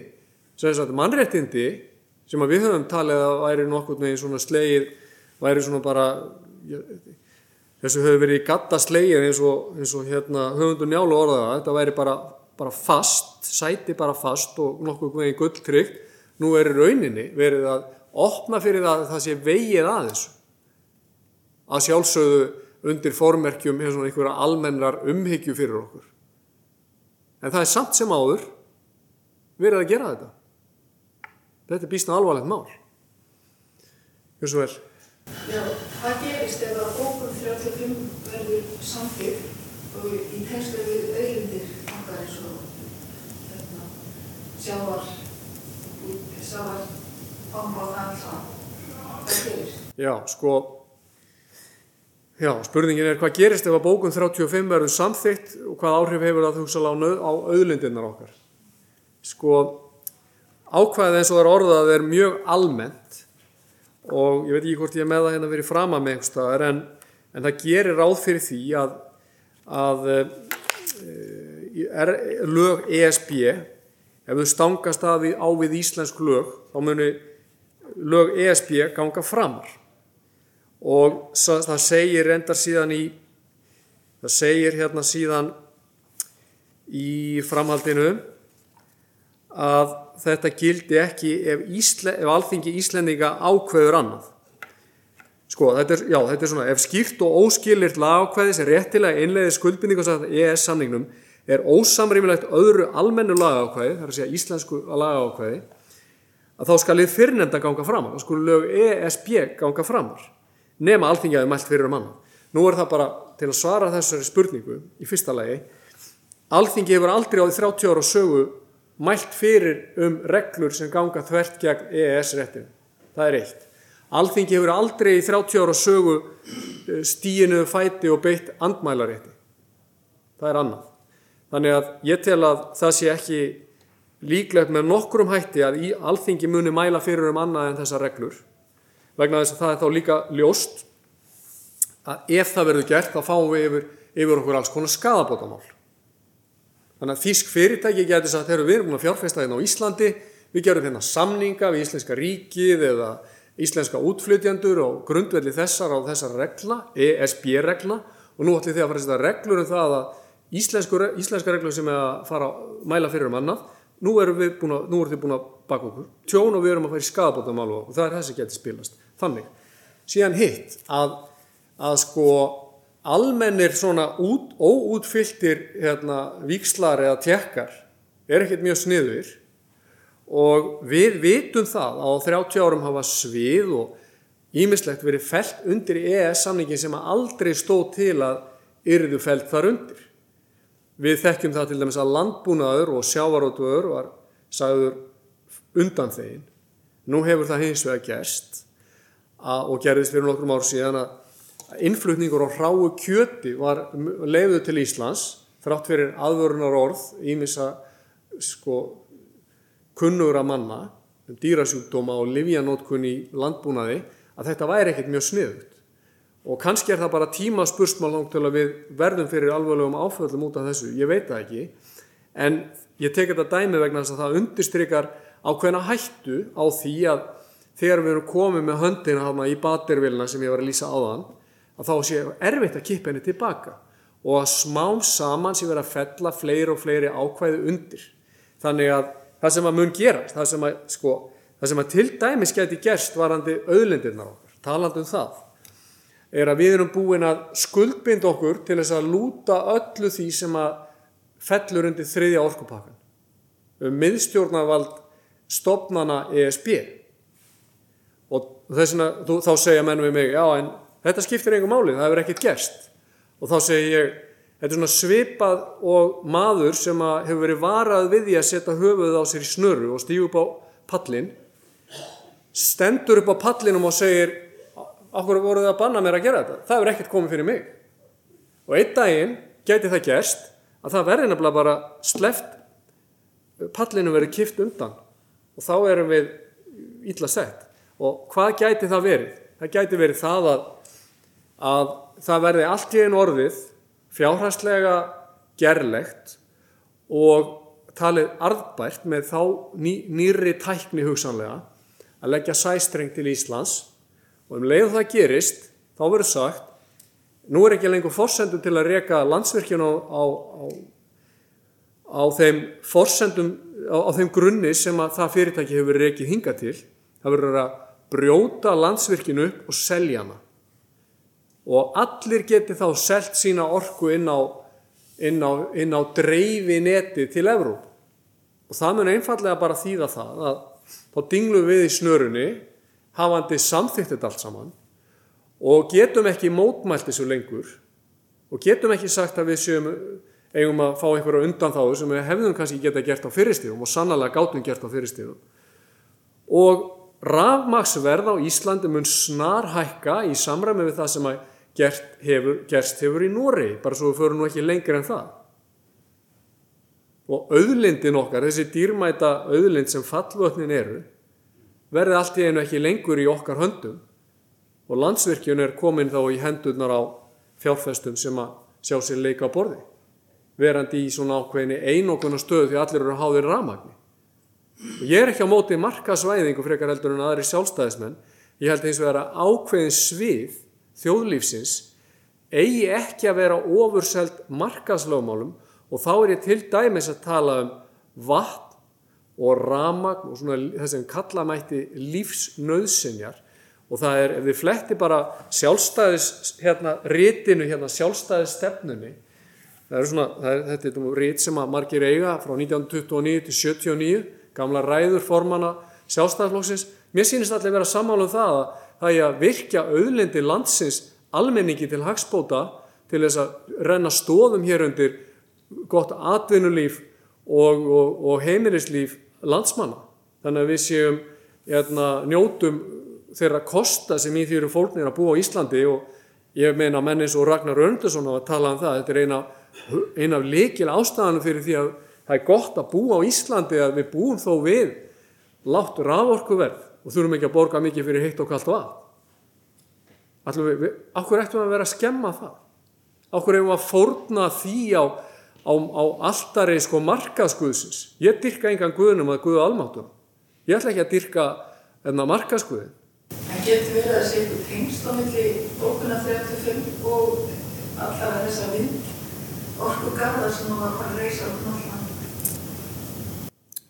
[SPEAKER 2] Sem sagt mannréttindi sem að við höfum talið að væri nokkur neginn svona slegið, væri svona bara þessu hefur verið gatta slegið eins og, eins og hérna höfundur njálu orðaða, þetta væri bara, bara fast, sæti bara fast og nokkur neginn gulltryggt, nú er rauninni verið að opna fyrir það að það sé vegið að þessu að sjálfsögðu undir formerkjum eins og einhverja almennar umhyggju fyrir okkur. En það er samt sem áður verið að gera þetta. Þetta er býstna alvarlegt mál. Hversu vel?
[SPEAKER 7] Já, hvað gerist ef að bókum 35 verður samþykkt og í tengslu við auðlindir okkar eins og hérna, sjávar, sjávar, famba og alls það? Gerist?
[SPEAKER 2] Já, sko, já, spurningin er hvað gerist ef að bókun 35 verður samþykkt og hvað áhrif hefur það hugsa á, á auðlindirnar okkar. Sko, ákvæðið eins og það er orðað er mjög almennt og ég veit ekki hvort ég er með það hérna verið frama með einhverstaðar en, en það gerir ráð fyrir því að, að e, er, lög ESB ef þau stangast að við, á við íslensk lög þá muni lög ESB ganga framar. Og það segir endar síðan í það segir hérna síðan í framhaldinu að þetta gildi ekki ef, Ísle, ef alþingi Íslendinga ákveður annað. Sko, þetta er, já, þetta er svona, ef skýrt og óskilirt lagákveði sem réttilega einleiði skuldbinding og EES samningnum er ósamrýmilegt öðru almennu lagákveði, það er að segja íslensku lagákveði, að þá skal þið fyrrnenda ganga framar, þá skulle lög ESB ganga framar, nema alþingi að þið mælt fyrir um annað. Nú er það bara til að svara þessari spurningu í fyrsta lagi, alþingi hefur aldrei á því 30 ára sögu mælt fyrir um reglur sem ganga þvert gegn EES-réttinu. Það er eitt. Alþingi hefur aldrei í 30 ára sögu stíinu fæti og beitt andmælarétti. Það er annað. Þannig að ég tel að það sé ekki líklegt með nokkrum hætti að í alþingi muni mæla fyrir um annað en þessar reglur. Vegna þess að það er þá líka ljóst að ef það verður gert þá fáum við yfir, yfir okkur alls konar skadabótamál. Þannig að þýsk fyrirtæki getur sagt, þegar við erum búin að fjárfesta hérna á Íslandi, við gerum hérna samninga við Íslenska ríkið eða Íslenska útflytjandur og grundvelli þessar á þessar regla, ESB-regla og nú ætlum þið að fara að setja reglur um það að íslenska reglur sem er að fara að mæla fyrir um annað, nú erum við búin að, nú erum þið búin að baka okkur, tjón og við erum að fara í skadabótamál og það er það sem getur spilast. Þannig, síðan hitt að, að sko almennir svona út, óútfylltir hérna, víkslar eða tjekkar er ekkert mjög sniður og við vitum það að á 30 árum hafa svið og ímislegt verið felt undir EES samningin sem aldrei stóð til að yrðu felt þar undir. Við þekkjum það til dæmis að landbúnaður og sjávarótuður var sagður undan þegin. Nú hefur það hins vega gerst og gerðist fyrir nokkrum ár síðan að innflutningur á hráu kjöti var leiðu til Íslands þrátt fyrir aðvörunar orð ímissa sko kunnugra manna um dýrasjúkdóma og livjanótkun í landbúnaði að þetta væri ekkert mjög sniðut og kannski er það bara tíma spursmál langt til að við verðum fyrir alveglegum áföllum út af þessu, ég veit það ekki. En ég tek þetta dæmi vegna þess að það undirstrykar ákveðna hættu á því að þegar við erum komið með höndina í batervilna sem ég var að lýsa áðan að þá sé erfitt að kippa henni tilbaka. Og að smám saman sé verið að fella fleiri og fleiri ákvæði undir. Þannig að það sem að mun gerast, það sem að, sko, það sem að til dæmis geti gerst varandi auðlindirnar okkar, talandu um það, er að við erum búin að skuldbind okkur til þess að lúta öllu því sem að fellur undir þriðja orkupakkan um miðstjórnarvald stopnana ESB og þess að þá segja menn við mig, já en Þetta skiptir einhver máli, það hefur ekkert gerst. Og þá segi ég, þetta er svona svipað og maður sem hefur verið varað við því að setja höfuð á sér í snurru og stígu upp á pallin, stendur upp á pallinum og segir, okkur voru það að banna mér að gera þetta? Það hefur ekkert komið fyrir mig. Og einn daginn gæti það gerst að það verði nefnilega bara sleft, pallinu verið kift undan og þá erum við ítla sett. Og hvað gæti það verið? Það gæti verið það að að það verði allt í einu orðið fjárhærslega gerlegt og talið arðbært með þá ný, nýri tækni hugsanlega að leggja sæstreng til Íslands. Og um leið það gerist þá verður sagt nú er ekki lengur forsendum til að reka landsvirkjun á, á, á, á þeim forsendum á, þeim grunni sem að það fyrirtæki hefur rekið hinga til. Það verður að brjóta landsvirkjun upp og selja hana og allir geti þá selt sína orku inn á, á, á dreifi neti til Evróp. Og það mun einfallega bara þýða það að þá dinglum við í snörunni, hafandi samþýtt þetta allt saman og getum ekki mótmælt þessu lengur og getum ekki sagt að við séum eigum að fá einhverja undan þá sem við hefðum kannski geta gert á fyrirstíðum og sannlega gátum gert á fyrirstíðum. Og rafmaksverð á Íslandi mun snar hækka í samræmi við það sem að gert hefur, gerst hefur í Nóri, bara svo við förum nú ekki lengur en það. Og auðlindin okkar, þessi dýrmæta auðlind sem fallvötnin eru, verði allt í einu ekki lengur í okkar höndum og landsvirkjun er komin þá í hendurnar á fjárfestum sem að sjá sér leika á borði, verandi í svona ákveðinni einokuna stöðu því allir eru háðir rafmagni. Og ég er ekki á móti markasvæðingu frekar heldur en aðri sjálfstæðismenn, ég held eins og vera ákveðin svið þjóðlífsins eigi ekki að vera ofurselt markaslögmálum og þá er ég til dæmis að tala um vatn og ramagn og svona það sem kalla mætti lífsnauðsinjar og það er, ef þið fletti bara sjálfstæðis hérna, rítinu hérna, sjálfstæðis stefnunni það er svona, það er, þetta er rít sem að margir eiga frá 1929 til 79 gamla ræður formana sjálfstæðisflokksins. Mér sýnist allir vera sammálu um það að það er að virkja auðlindi landsins almenningi til hagspóta til þess að renna stóðum hér undir gott atvinnulíf og, og, og heimilislíf landsmanna. Þannig að við séum hérna, njótum þeirra kosta sem í því eru fólknir að búa á Íslandi og ég meina mennis og Ragnar Öndursson á að tala um það. Þetta er eina, eina af leikil ástæðanum fyrir því að það er gott að búa á Íslandi að við búum þó við látt raforkuverð og þurfum ekki að borga mikið fyrir heitt og kallt vatn. Akkur ættum við að vera að skemma það? Akkur hefum við að fórna því á, á, á alltari sko markaskuðsins? Ég dyrka engan guðnum að guðu almáttum. Ég ætla ekki að dyrka enna markaskuðin.
[SPEAKER 7] En getur verið að sé eitthvað tengst á milli bókuna 35 og allar þessa vind orku garðar sem það var að reysa á knallan?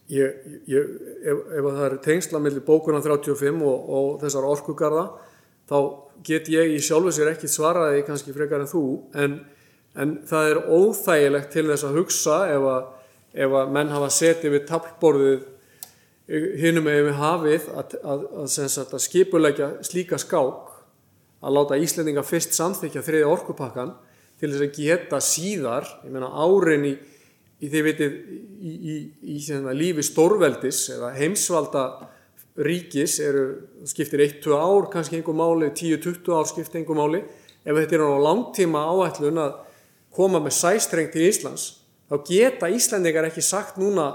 [SPEAKER 2] Ég, ég, ef, ef það er tengsla millir bókuna 35 og, og þessar orkugarða þá get ég í sjálfu sér ekki svaraði kannski frekar en þú. En, en það er óþægilegt til þess að hugsa ef að, ef að menn hafa setið við tablborðið hinnum ef við hafið að, að, að skipulegja slíka skák að láta Íslendinga fyrst samþykja þriði orkupakkan til þess að geta síðar, ég meina árin í í því vitið í, í, í, í lífi stórveldis eða heimsvalda ríkis eru, skiptir 1-2 ár kannski einhver máli, 10-20 ár skiptir einhver máli. Ef þetta er á langtíma áætlun að koma með sæstreng til Íslands þá geta Íslandingar ekki sagt núna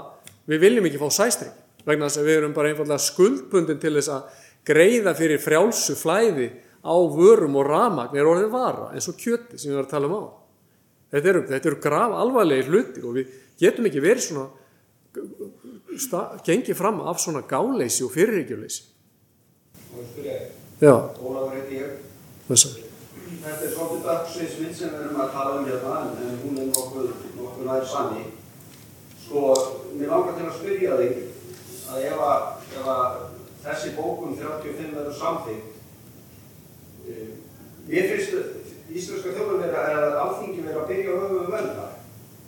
[SPEAKER 2] við viljum ekki fá sæstreng vegna þess að við erum bara einfallega skuldbundin til þess að greiða fyrir frjálsu flæði á vörum og ramagn er orðið vara eins og kjöti sem við varum að tala um á. Þetta eru, þetta eru graf alvarlegir hlutir og við getum ekki verið svona, gengið fram af svona gáleysi og fyrirregjuleysi. Já.
[SPEAKER 8] Þetta er svolítið dagsveitsmynd sem við erum að tala um hérna en hún er nokkuð, nokkuð nær sanni. Sko, mér langar til að spyrja þig að ef að, að þessi bókun 35 verður samþyggt, mér finnst íslenska þjóðum vera að alþingi vera að byrja að höfu velda.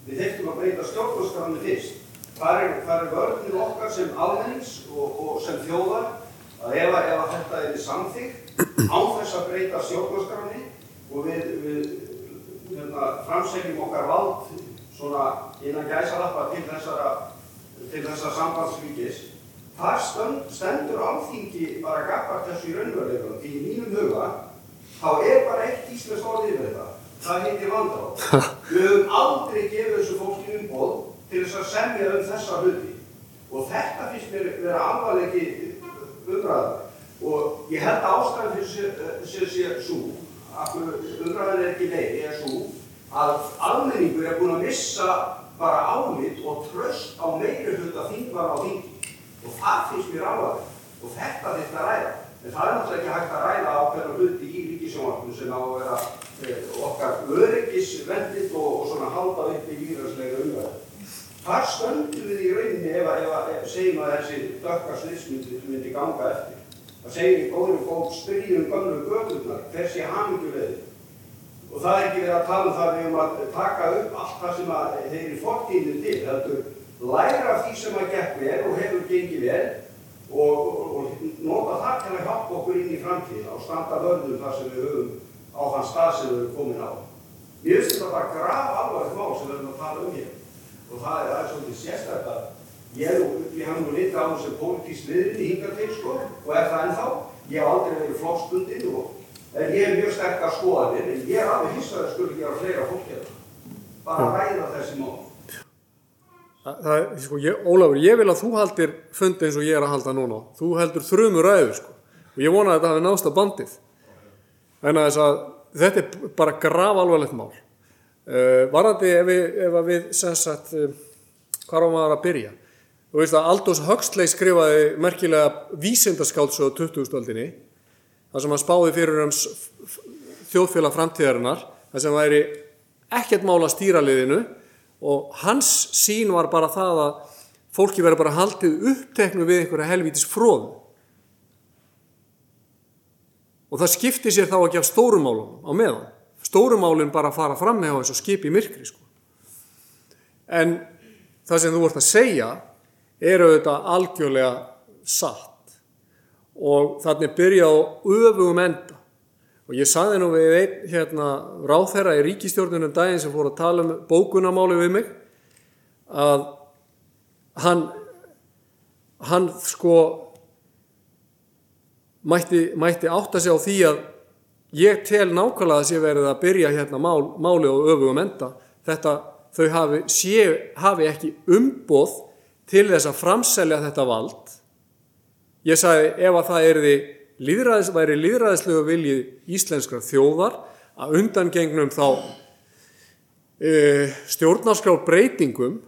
[SPEAKER 8] Við þurftum að breyta stjórnarskránu fyrst. Hvað er, er vörnir okkar sem almennings og, og sem þjóðar að ef, að þetta er samþyggt án þess að breyta stjórnarskráni og við, við hérna, framsegjum okkar vald svona innan gæsalappa til þessara, þessara sambandsvíkis, þar stendur alþingi bara gafar þessu í raunveruleikum því í mínum huga þá er bara eitt íslensk orðið með þetta. Það heitir vandráð. Við höfum aldrei gefið þessu fólki umboð til þess að semja um þessa hluti. Og þetta finnst mér vera alvarlegi umræða. Og ég held að ástæðan fyrir sér sér svo, að umræðan er ekki leið, er svo að almenningur er búin að missa bara álit og tröst á meiri hluta þingmann á þingi. Og það finnst mér alvarlega. Og þetta að ræða. En það er náttúrulega ekki hægt að ræða ákveðna hluti í ríkisjónvarpinu sem á að vera okkar öryggisvendit og, og svona halda upp í líðræðslega umræðu. Þar stöndum við í rauninni ef, að- ef, að- segjum að þessi dökka sliðsmyndi myndi ganga eftir. Það segir í góðum fólk spyrjum gömlu göturnar, hver sé hamingju við þið? Og það er ekki verið að tala um það við um að taka upp allt það sem að þeir í fortíðinu til, heldur læra af því sem að gekk vel og hefur gengið vel og, og, og nota það til að hjálpa okkur inn í framtíðina og standa vörðum þar sem við höfum á þann stað sem við höfum komin á. Mér finnst þetta bara graf alvarlegt mál sem við höfum að tala um hér og það er aðeins svolítið sérstætt að ég, nú- ég haf nú litið á þessu pólitísk liðrinni hingað til sko og er það ennþá. Ég hef aldrei verið flokksbundinn og en ég hef mjög sterkar skoðanir en ég er alveg hissað að skulle gera fleira fólk hérna. Bara ræða þessi mál.
[SPEAKER 2] Það, það, er, sko, ég, Ólafur, ég vil að þú haldir fundi eins og ég er að halda núna. Þú heldur þrjumur ræður, sko. Og ég vona að þetta hafi náðst að bandið. En að að þetta er bara graf alvarlegt mál. Uh, varandi ef við, ef við sagt, uh, hvað á maður að byrja? Þú veist að Aldous Huxley skrifaði merkilega vísindaskáldsöðu á 2000-öldinni þar sem hann spáði fyrir um s- f- þjóðfélag framtíðarinnar þar sem væri ekkert mál að stýra liðinu og hans sín var bara það að fólki verður bara haldið uppteknu við einhverja helvítis fróð og það skipti sér þá ekki af stórumálunum á meðan. Stórumálun bara fara fram með á og skip í myrkri sko. en það sem þú vart að segja er auðvitað algjörlega satt. Og þannig byrja á öfugum enda. Og ég saði nú við einn hérna ráþherra í ríkistjórnunum daginn sem fór að tala um bókunamáli við mig að hann hann sko mætti, mætti átta sig á því að ég tel nákvæmlega að sé verið að byrja hérna mál, máli á öfugum enda. Þetta þau hafi, sé, hafi ekki umboð til þess að framselja þetta vald. Ég sagði ef að það líðræðis, væri líðræðislegu vilji íslenskrar þjóðar að undangengnum þá e, stjórnarskrár breytingum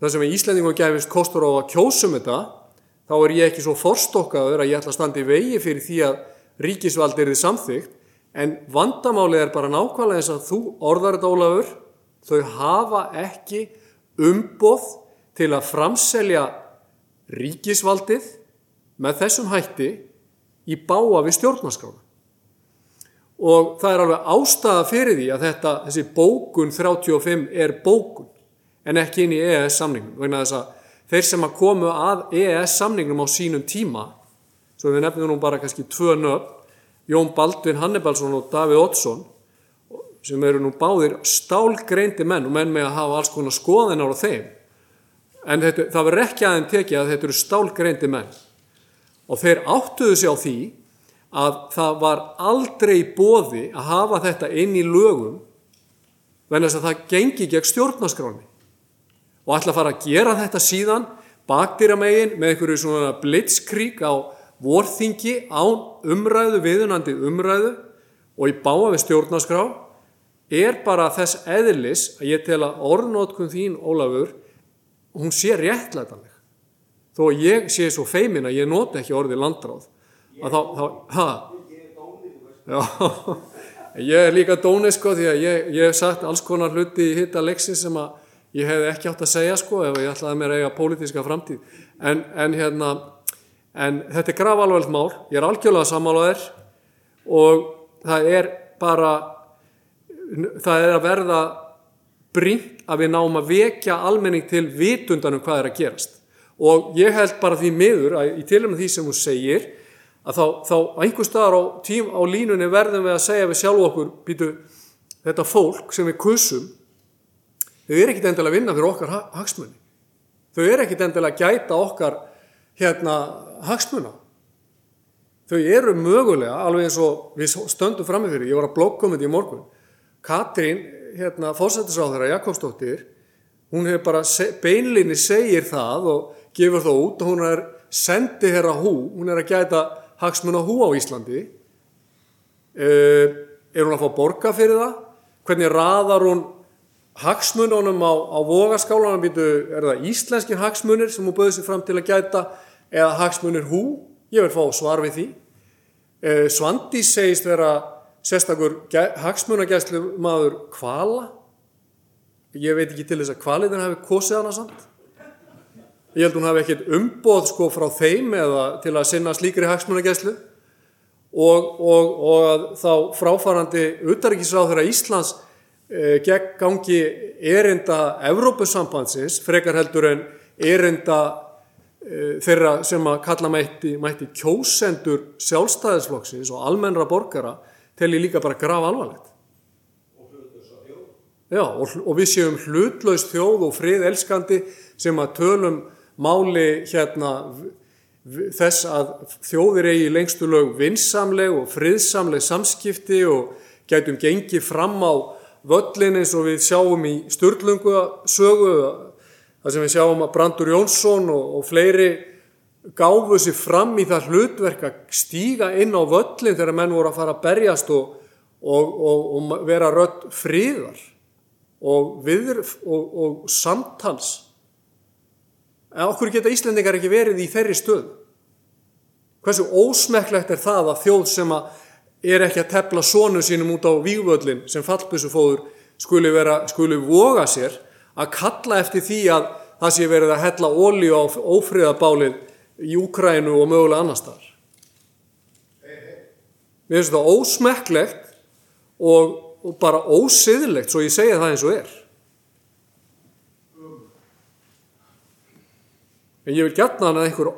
[SPEAKER 2] þar sem Íslendingum gefist kostur á að kjósum þetta þá er ég ekki svo forstokkaður að ég ætla að standa í vegi fyrir því að ríkisvald er þið samþygt en vandamálið er bara nákvæmlega eins að þú orðar þetta Ólafur þau hafa ekki umboð til að framselja ríkisvaldið með þessum hætti í báa við stjórnarskrána. Og það er alveg ástæða fyrir því að þetta, þessi bókun 35 er bókun en ekki inn í EES samningnum. Vegna þess að þeir sem að komu að EES samningnum á sínum tíma, svo við nefnum nú bara kannski tvö nöfn, Jón Baldvin Hannibalsson og Davíð Oddsson, sem eru nú báðir stálgreindi menn og menn með að hafa alls konar skoðinar á þeim. En þetta, það verður ekki aðeins tekið að þetta eru stálgreindi menn og þeir áttuðu sig á því að það var aldrei bóði að hafa þetta inn í lögum þess að það gengi gegn stjórnaskráni og ætla að fara að gera þetta síðan bakdýramegin með einhverju svona blitzkrík á vorþingi án umræðu, viðunandi umræðu og í báa við stjórnaskrá er bara þess eðlis að ég tel að orðnótkun þín, Ólafur, hún sé réttlætanleg. Þó ég sé svo feimin að ég noti ekki orðið landráð að þá, þá, ha? Já, <laughs> ég er líka dóni sko því að ég, ég hef sagt alls konar hluti í hitta leiksin sem að ég hef ekki átt að segja sko ef ég ætlaði mér að eiga pólitíska framtíð. En, en hérna en þetta er gravalveld mál, ég er algjörlega sammálaðir og það er bara það er að verða brínt að við náum að vekja almenning til vitundanum hvað er að gerast. Og ég held bara því miður að í tilum því sem hún segir að þá, þá einhver staðar á, tím, á línunni verðum við að segja við sjálf okkur býtu, þetta fólk sem við kusum þau er ekkit endilega að vinna fyrir okkar ha- hagsmuni. Þau er ekkit endilega að gæta okkar hérna hagsmuna. Þau eru mögulega alveg eins og við stöndum fram með fyrir ég var að þetta í morgun. Katrín, hérna fórsættisráðara Jakobsdóttir hún hefur bara beinlinni segir það og gefur það út og hún er sendi herra hú, hún er að gæta hagsmuna hú á Íslandi. Uh, er hún að fá borga fyrir það? Hvernig raðar hún hagsmununum á, á vogaskálanum býtu, er það íslenskir hagsmunir sem hún bauði sig fram til að gæta eða hagsmunir hú, ég vil fá svar við því. Eh, Svandís segist vera sérstakur hagsmunagæslu maður kvala. Ég veit ekki til þess að kvaliðin hafi kosið hana samt. Ég held hún hafi ekkert umboð sko frá þeim eða til að sinna slíkri hagsmunagæslu og, og, og þá fráfarandi utaríkisráð þeirra Íslands e, gegn gangi erinda Evrópusambandsins frekar heldur en erinda e, þeirra sem að kalla mætti, mætti kjósendur sjálfstæðisflokksins og almennra borgara telli líka bara graf alvarlegt. Já, og, og við séum hlutlaust þjóð og frið elskandi sem að tölum máli hérna þess að þjóðir eigi lengstu lög vinsamleg og friðsamleg samskipti og gætum gengið fram á völlin eins og við sjáum í Sturlungu sögu þar sem við sjáum að Brandur Jónsson og, og fleiri gáfu sér fram í það hlutverk að stíga inn á völlin þegar menn voru að fara að berjast og, og, og vera rött fríðar og, samtals. En okkur geta Íslendingar ekki verið í þeirri stöð. Hversu ósmekklegt er það að þjóð sem að er ekki að tepla sónu sínum út á vývöllin sem fallbissufóður skuli, skuli voga sér að kalla eftir því að það sé verið að hella ólí á ófriðabálið í Úkrænu og mögulega annar staðar. Mér finnst það ósmekklegt og, og bara ósiðlegt svo ég segja það eins og er. En ég vil gætna hann að einhver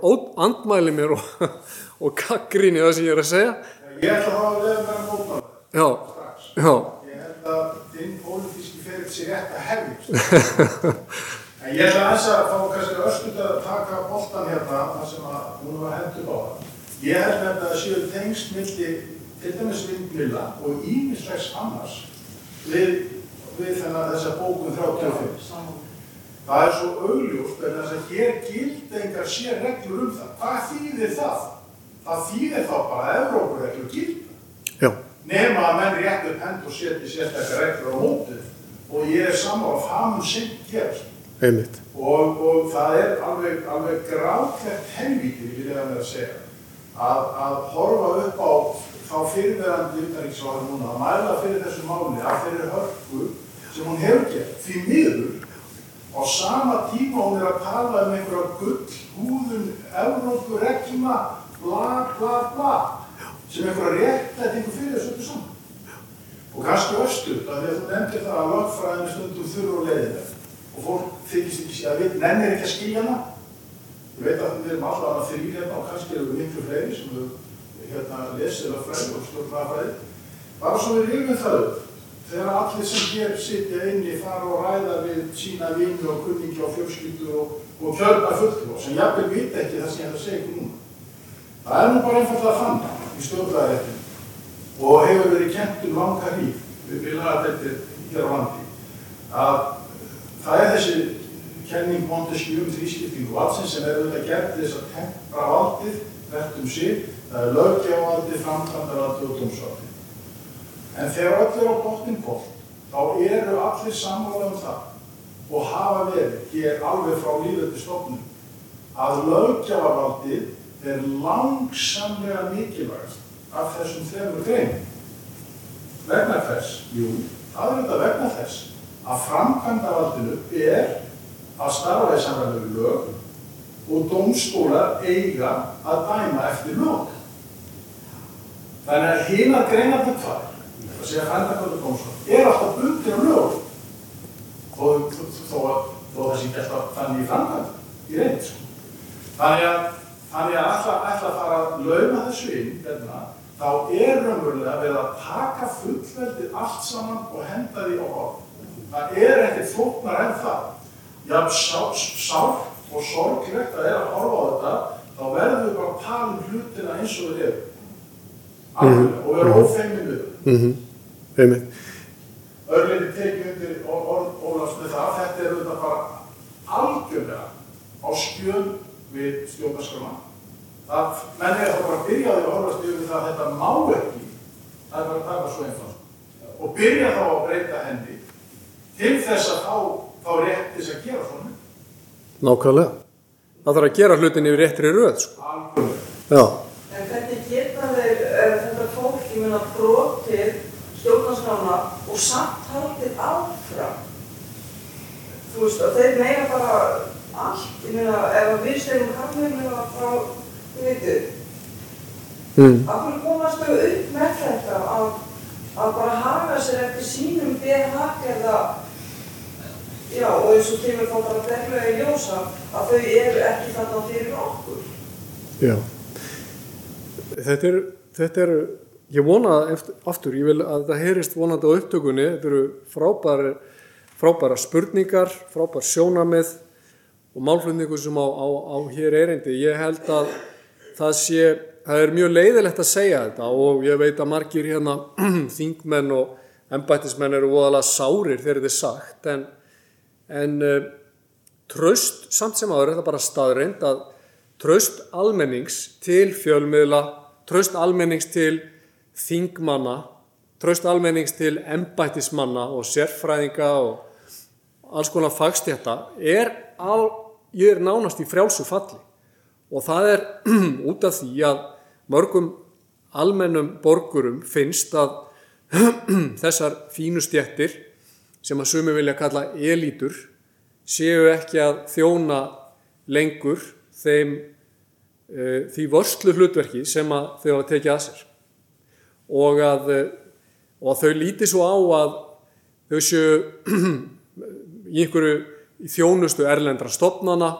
[SPEAKER 2] andmæli mér og, <laughs> og gaggríni það sem ég er að segja.
[SPEAKER 3] Ég ætla að hafa leið með að móta það.
[SPEAKER 2] Já, já,
[SPEAKER 3] Ég held að þinn pólitíski ferill sé rétt að hefjast. <laughs> En ég ætla aðeins að fá kannski öskut að taka boltan hérna, það sem að hún var hendur á það. Ég held að það séu tengst milli til dæmis vindmilla og ímislegs annars við, við þennan þessa bókun 35. Það er svo augljóst en þess að hér gild engar sér reglur um það. Hvað þýðir það? Það þýðir þá bara að Evrópureglur gilda.
[SPEAKER 2] já,
[SPEAKER 3] Nema að menn rétt upp hend og setja sérstaklega reglur á mótið. Og ég er saman á það mun sinn gerast.
[SPEAKER 2] einmitt.
[SPEAKER 3] Og, og það er alveg, alveg grátlegt helvíti, vil ég að vera að segja, að, að horfa upp á þá fyrirverandi utanríkisváður núna að mæla fyrir þessu máli að fyrir hörku sem hún hefur gert því miður á sama tíma hún er að tala um einhverja gull, húðun, Evrópu, regluna, bla, bla, bla, sem einhverja réttlætingu fyrir þessu öllu saman. Og kannski östuð, af því að þú nefndir það að lögfræðinu stundum þurru og leiðileg og fólk þykist ekki að við nennir ekki að skilja hana. Ég veit að við erum alltaf að þrýr hérna og kannski eru við miklu fleiri sem við hérna lesið lögfræði og stjórnfræði. Bara svo við rifum það upp, þegar allir sem hér sitja inni fara og ræða við sína vinnu og kunningi og fjölskyldu og, og kjörna fulltrú sem jafnvel vita ekki það sem ég ætla að segja ykkur núna. Það er nú bara einfallega þannig í stjórnfræðiréttinu og hefur verið kent um langa hríf við, við lagadeltir hér á landi að það er þessi kenning Montesquieu um þrískiptingu valdsins sem er auðvitað gert til þess að tempra valdið hvert um sig, það er löggjavaldi, framkvæmdarvaldi og dómsvaldi. En þegar öll er á botnin kolt, þá eru allir sammála um það og hafa verið hér alveg frá líföldi stofnum að löggjavaldi er langsamlega mikilvægast af þessum þremur greinum. Vegna þess, jú, það er þetta vegna þess að framkvæmdavaldinu er að starfa í við lög og dómstólar eiga að dæma eftir lög. Þannig að hina greinarnir tvær, að segja fændakvöldu dómstól, er alltaf bundir á lög og þó að það sé ekki alltaf þannig í framkvæmd í reynd. Sko. Þannig að, þannig að alltaf ætla að fara að lauma þessu inn, hérna, þá er raunverulega verið að taka fullveldið allt saman og henda því á orð. Það er ekkert flóknar en það. Jafn sátt og sorglegt að er að horfa á þetta, þá verðum við bara að tala um hlutina eins og þeir eru. Alveg, og vera við það.
[SPEAKER 2] Mm -hmm. Einmitt.
[SPEAKER 3] Örleiti tekið undir orð or, Ólafs með það, þetta er auðvitað bara algjörlega á skjöl við stjórnarskrona. Það, menn er þá bara að byrja því að horfast yfir það að þetta má ekki, það er bara að taka svo einfalt. Og byrja þá að breyta henni til þess að þá rétt til þess að gera svona
[SPEAKER 2] Nákvæmlega. Það þarf að gera hlutin yfir réttri röð, sko.
[SPEAKER 3] alveg.
[SPEAKER 2] Já.
[SPEAKER 9] En hvernig geta þeir, þetta fólk, ég brotið stjórnarskrána og samt haldið áfram? Þú veist, að þeir mega bara allt, ég meina, ef að við stegum kallum meina frá, þú veitu,
[SPEAKER 2] Mm.
[SPEAKER 9] af hverju komast þau upp með þetta að, að bara haga sér eftir sínum BHG eða, já, og eins og kemur þá bara deglega í ljósa að þau eru ekki þarna fyrir okkur.
[SPEAKER 2] Já. Þetta er, þetta er, ég vona eftir, aftur, ég vil að það heyrist vonandi á upptökunni, þetta eru frábæra, frábæra spurningar, frábær sjónamið og málflutningu sem á, á, á hér erindi. Ég held að það sé, það er mjög leiðilegt að segja þetta og ég veit að margir hérna <clears throat> þingmenn og embættismenn eru voðalega sárir þegar þetta er sagt en, en uh, traust samt sem áður er þetta bara staðreind að traust almennings til fjölmiðla, traust almennings til þingmanna, traust almennings til embættismanna og sérfræðinga og alls konar fagstjætta er, á, ég er nánast í frjálsu falli. Og það er <clears throat> út af því að mörgum almennum borgurum finnst að <clears throat> þessar fínu stjættir sem að sumi vilja kalla elítur séu ekki að þjóna lengur þeim uh, því vörslu hlutverki sem að þau hafa tekið að sér og að, uh, og að þau líti svo á að þau séu <clears throat> í einhverju þjónustu erlendra stopnana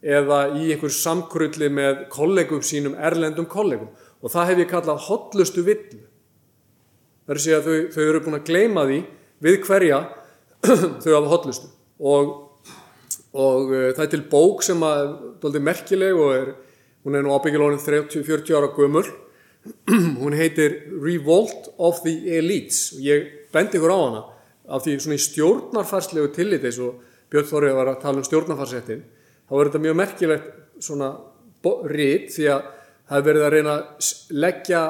[SPEAKER 2] eða í einhverju samkrulli með kollegum sínum, erlendum kollegum. Og það hef ég kallað hotlustu villu. Það er að segja að þau, þau eru búin að gleyma því við hverja <clears throat> þau hafa hotlustu og, og uh, það er til bók sem að er merkileg og er, hún er nú ábyggilónin 30-40 ára gömul <clears throat> hún heitir Revolt of the Elites. Og ég bendi ykkur á hana af því svona í stjórnarfarslegu tilliti eins og Björn Þorrið var að tala um stjórnarfarsettin þá er þetta mjög merkilegt svona rít því að það er verið að reyna að leggja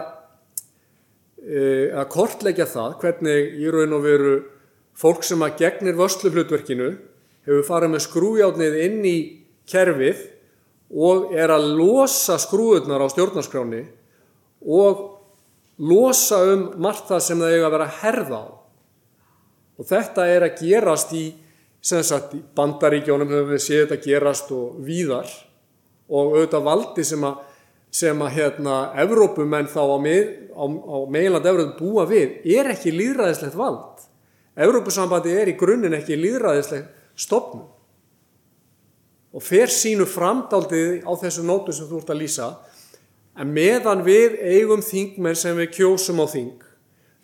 [SPEAKER 2] að kortleggja það hvernig í raun og veru fólk sem að gegnir vörsluhlutverkinu hefur farið með skrújátnið inn í kerfið og er að losa skrúðunar á stjórnarskráni og losa um margt það sem það eiga að vera herða á. Og þetta er að gerast í, sem sagt, í bandaríkjónum höfum við séð þetta gerast og víðar og auðvitað valdi sem að sem að hérna Evrópumenn þá á, mið, á, á meiland Evrópum búa við er ekki líðræðislegt vald. Evrópusambandi er í grunninn ekki líðræðislegt stopnum og fer sínu framdaldið á þessu nótum sem þú ert að lýsa en meðan við eigum þingmenn sem við kjósum á þing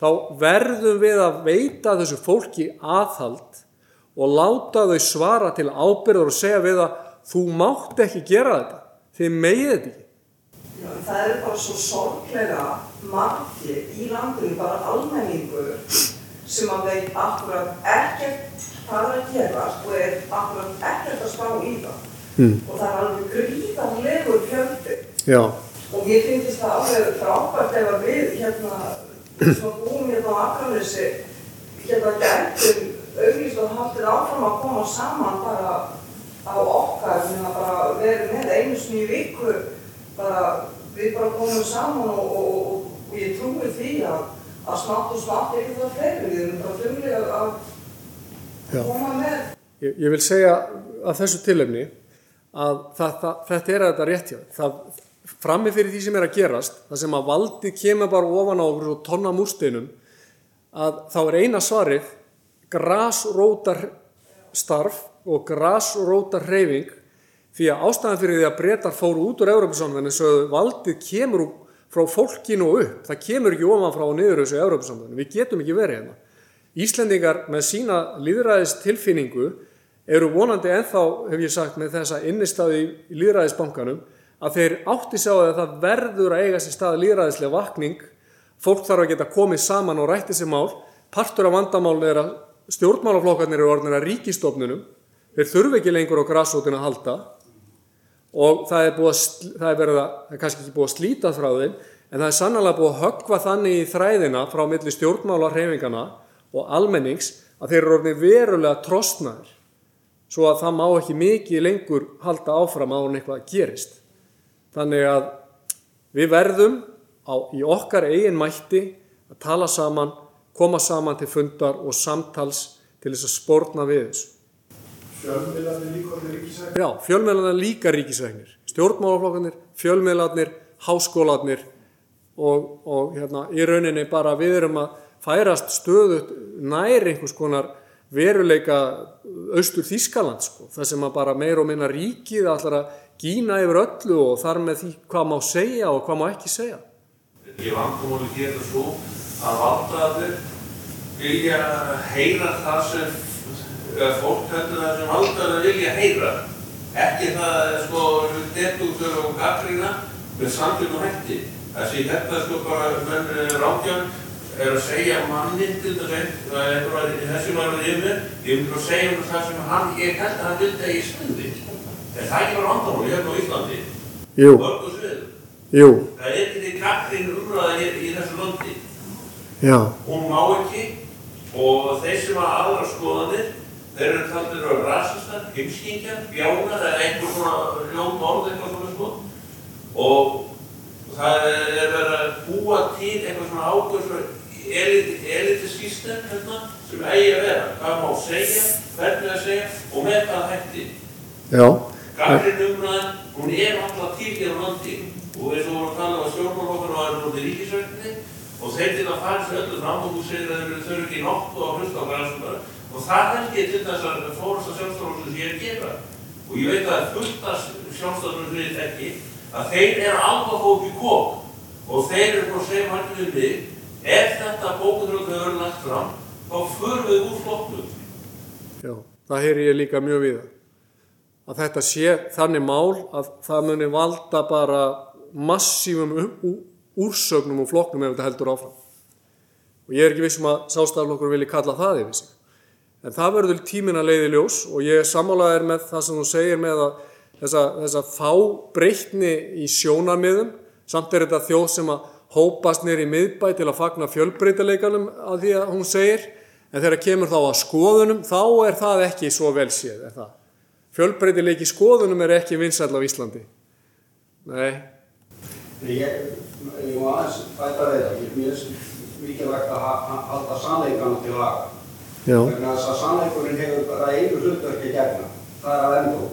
[SPEAKER 2] þá verðum við að veita þessu fólki aðhald og láta þau svara til ábyrður og segja við að þú mátt ekki gera þetta, þið megið þetta ekki.
[SPEAKER 9] Já, það eru bara svo sorglega margir í landinu, bara almenningur sem að veit akkurat ekkert hvað er að gerast og er akkurat ekkert að spá í það.
[SPEAKER 2] Mm.
[SPEAKER 9] Og það er alveg gríðarlegur fjöldi.
[SPEAKER 2] Já,
[SPEAKER 9] Og mér finnst það alveg frábært ef að við hérna, að búum hérna á Akranesi, hérna gætum auglýst og haldið áfram að koma saman bara á okkar, hérna bara verið með einu í viku, bara við bara komum saman og, og, og, og ég trúi því að, að smátt og smátt er það fleiri, við erum bara þumlega að koma með.
[SPEAKER 2] Ég, ég vil segja að þessu tilefni að það, það, þetta er að þetta rétt hjá. Það, frammi fyrir því sem er að gerast, það sem að valdið kemur bara ofan á og tonna múrsteinum, að þá er eina svarið grasrótar starf og grasrótar hreyfing því að ástæðan fyrir því að breytar fóru út úr Európa-samvæðinu svo valdið kemur frá fólkinu upp, það kemur ekki ofan frá og niður þessu Európa-samvæðinu, við getum ekki verið hérna. Íslendingar með sína líðræðis tilfinningu eru vonandi ennþá, hef ég sagt, með þessa innistæði í líðræðisbankanum að þeir átti sá að það verður að eiga sér stað líðræðislega vakning, fólk þarf að geta komið saman og rætti sér mál, partur af vandamálinu er að stjórnmálaflokkarnir eru orðinir að ríkistofnunum, þeir þurfi ekki lengur á grassótinu að halda. Og það er, að, það er, verið að, það er kannski ekki búið að slíta þeim en það er sannlega búið að höggva þannig í þræðina frá milli stjórnmála hreyfingana og almennings að þeir eru orðin verulega trostnaðir. Svo að það má ekki mikið lengur halda áfram á hún eitthvað gerist. Þannig að við verðum á, í okkar eigin mætti að tala saman, koma saman til fundar og samtals til þess að spórna við þessu.
[SPEAKER 3] Fjölmiðlarnir líka orðið ríkisækni.
[SPEAKER 2] Já, fjölmiðlarnir líka ríkisvegnir, stjórnmálaflokkarnir, fjölmiðlarnir, háskólarnir og, og hérna, í rauninni bara við erum að færast stöðut nær einhvers konar veruleika austur Þískaland sko, það sem að bara meir og minna ríkið allar að gína yfir öllu og þar með því hvað má segja og hvað má ekki segja.
[SPEAKER 5] Ég vangamóli hér er svo að valdaðir vilja heyra það sem fólk heldur það sem valdaðir vilja heyra. Ekki það sko detútur og gaggrína með samtlum og hætti. Þessi þetta sko bara menn ráðgjörn er að segja manni til þess að þessi var við yfir, ég myndi að segja um það sem hann, ég held að hann vildi að ég stuði. En það er ekki bara vandamáli hérna á Íslandi.
[SPEAKER 2] Jú,
[SPEAKER 5] Mörgu sviðum.
[SPEAKER 2] jú,
[SPEAKER 5] Það er ekki til gaggrín umræða hér í þessu landi.
[SPEAKER 2] já,
[SPEAKER 5] Hún má ekki og þeir sem hafa aðra skoðanir, þeir eru taldir að vera rasistar, heimskingjar, bjánar eða einhver svona ljótt orð eitthvað svona sko. Og það er verið að búa til eitthvað svona ákveð svona elitiskístem hérna sem eigi að vera. Hvað má segja, hvernig að segja og með hvað hætti.
[SPEAKER 2] já,
[SPEAKER 5] Gagrinn umræðan, hún er alltaf til hér á landi. Og eins og voru að tala um að stjórnmálokkur og það eru nútið ríkisvöldinni og þeir til að fara sér öllu fram og þú segir að þeir eru ekki nokkuð á grænsumar og það held ég til þess að fórasta sjálfstaflóksins ég er að gera. Og ég veit að fulltast sjálfstaflóksins við ekki að þeir eru alveg í kók og þeir eru að segja margir við mig. Ef þetta bókunrönd hefur lagt fram þá förum við úr flokknum.
[SPEAKER 2] Já, það heyri ég líka mjög við að þetta sé þannig mál að það muni valda bara massífum um- úrsögnum og flokknum ef þetta heldur áfram. Og ég er ekki vissum að sástaflokkur vilji kalla það yfir sig. En það verður tímin að leiði ljós og ég er sammálaðir með það sem þú segir með að þessa, þessa fábreytni í sjónarmiðum, samt er þetta þjóð sem að hópast í miðbæ til að fagna fjölbreytileikanum að því að hún segir, en þegar kemur þá að skoðunum, þá er það ekki svo vel séð, er það. Fjölbreytileiki skoðunum er ekki vinsæll á Íslandi. Nei,
[SPEAKER 8] Ég, ég má aðeins bæta það, ég er mikilvægt að ha- ha- halda sannleikana til laga.
[SPEAKER 2] já,
[SPEAKER 8] Vegna þess að sannleikurinn hefur bara einu hlutverki gegna, það er að.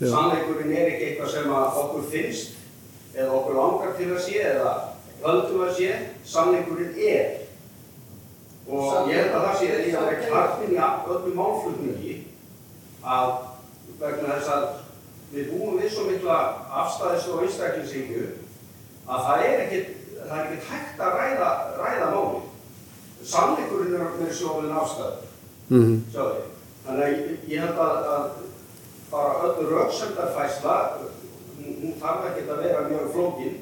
[SPEAKER 2] Já.
[SPEAKER 8] Sannleikurinn er ekki eitthvað sem okkur finnst eða okkur langar til að sé eða höldum að sé, sannleikurinn er. Og ég held að það sé að það er í öllum málflutningi að vegna þess að við búum við svo mikla afstæðislu og einstaklingshyggju að það er ekkert, er ekkert hægt að ræða, ræða máli. Sannleikurinn er með sjóðin afstæður,
[SPEAKER 2] mm
[SPEAKER 8] sjáðu. Þannig að ég, held að, að bara öll rauksöndarfæsla, hún, þarf ekki að vera mjög flókin,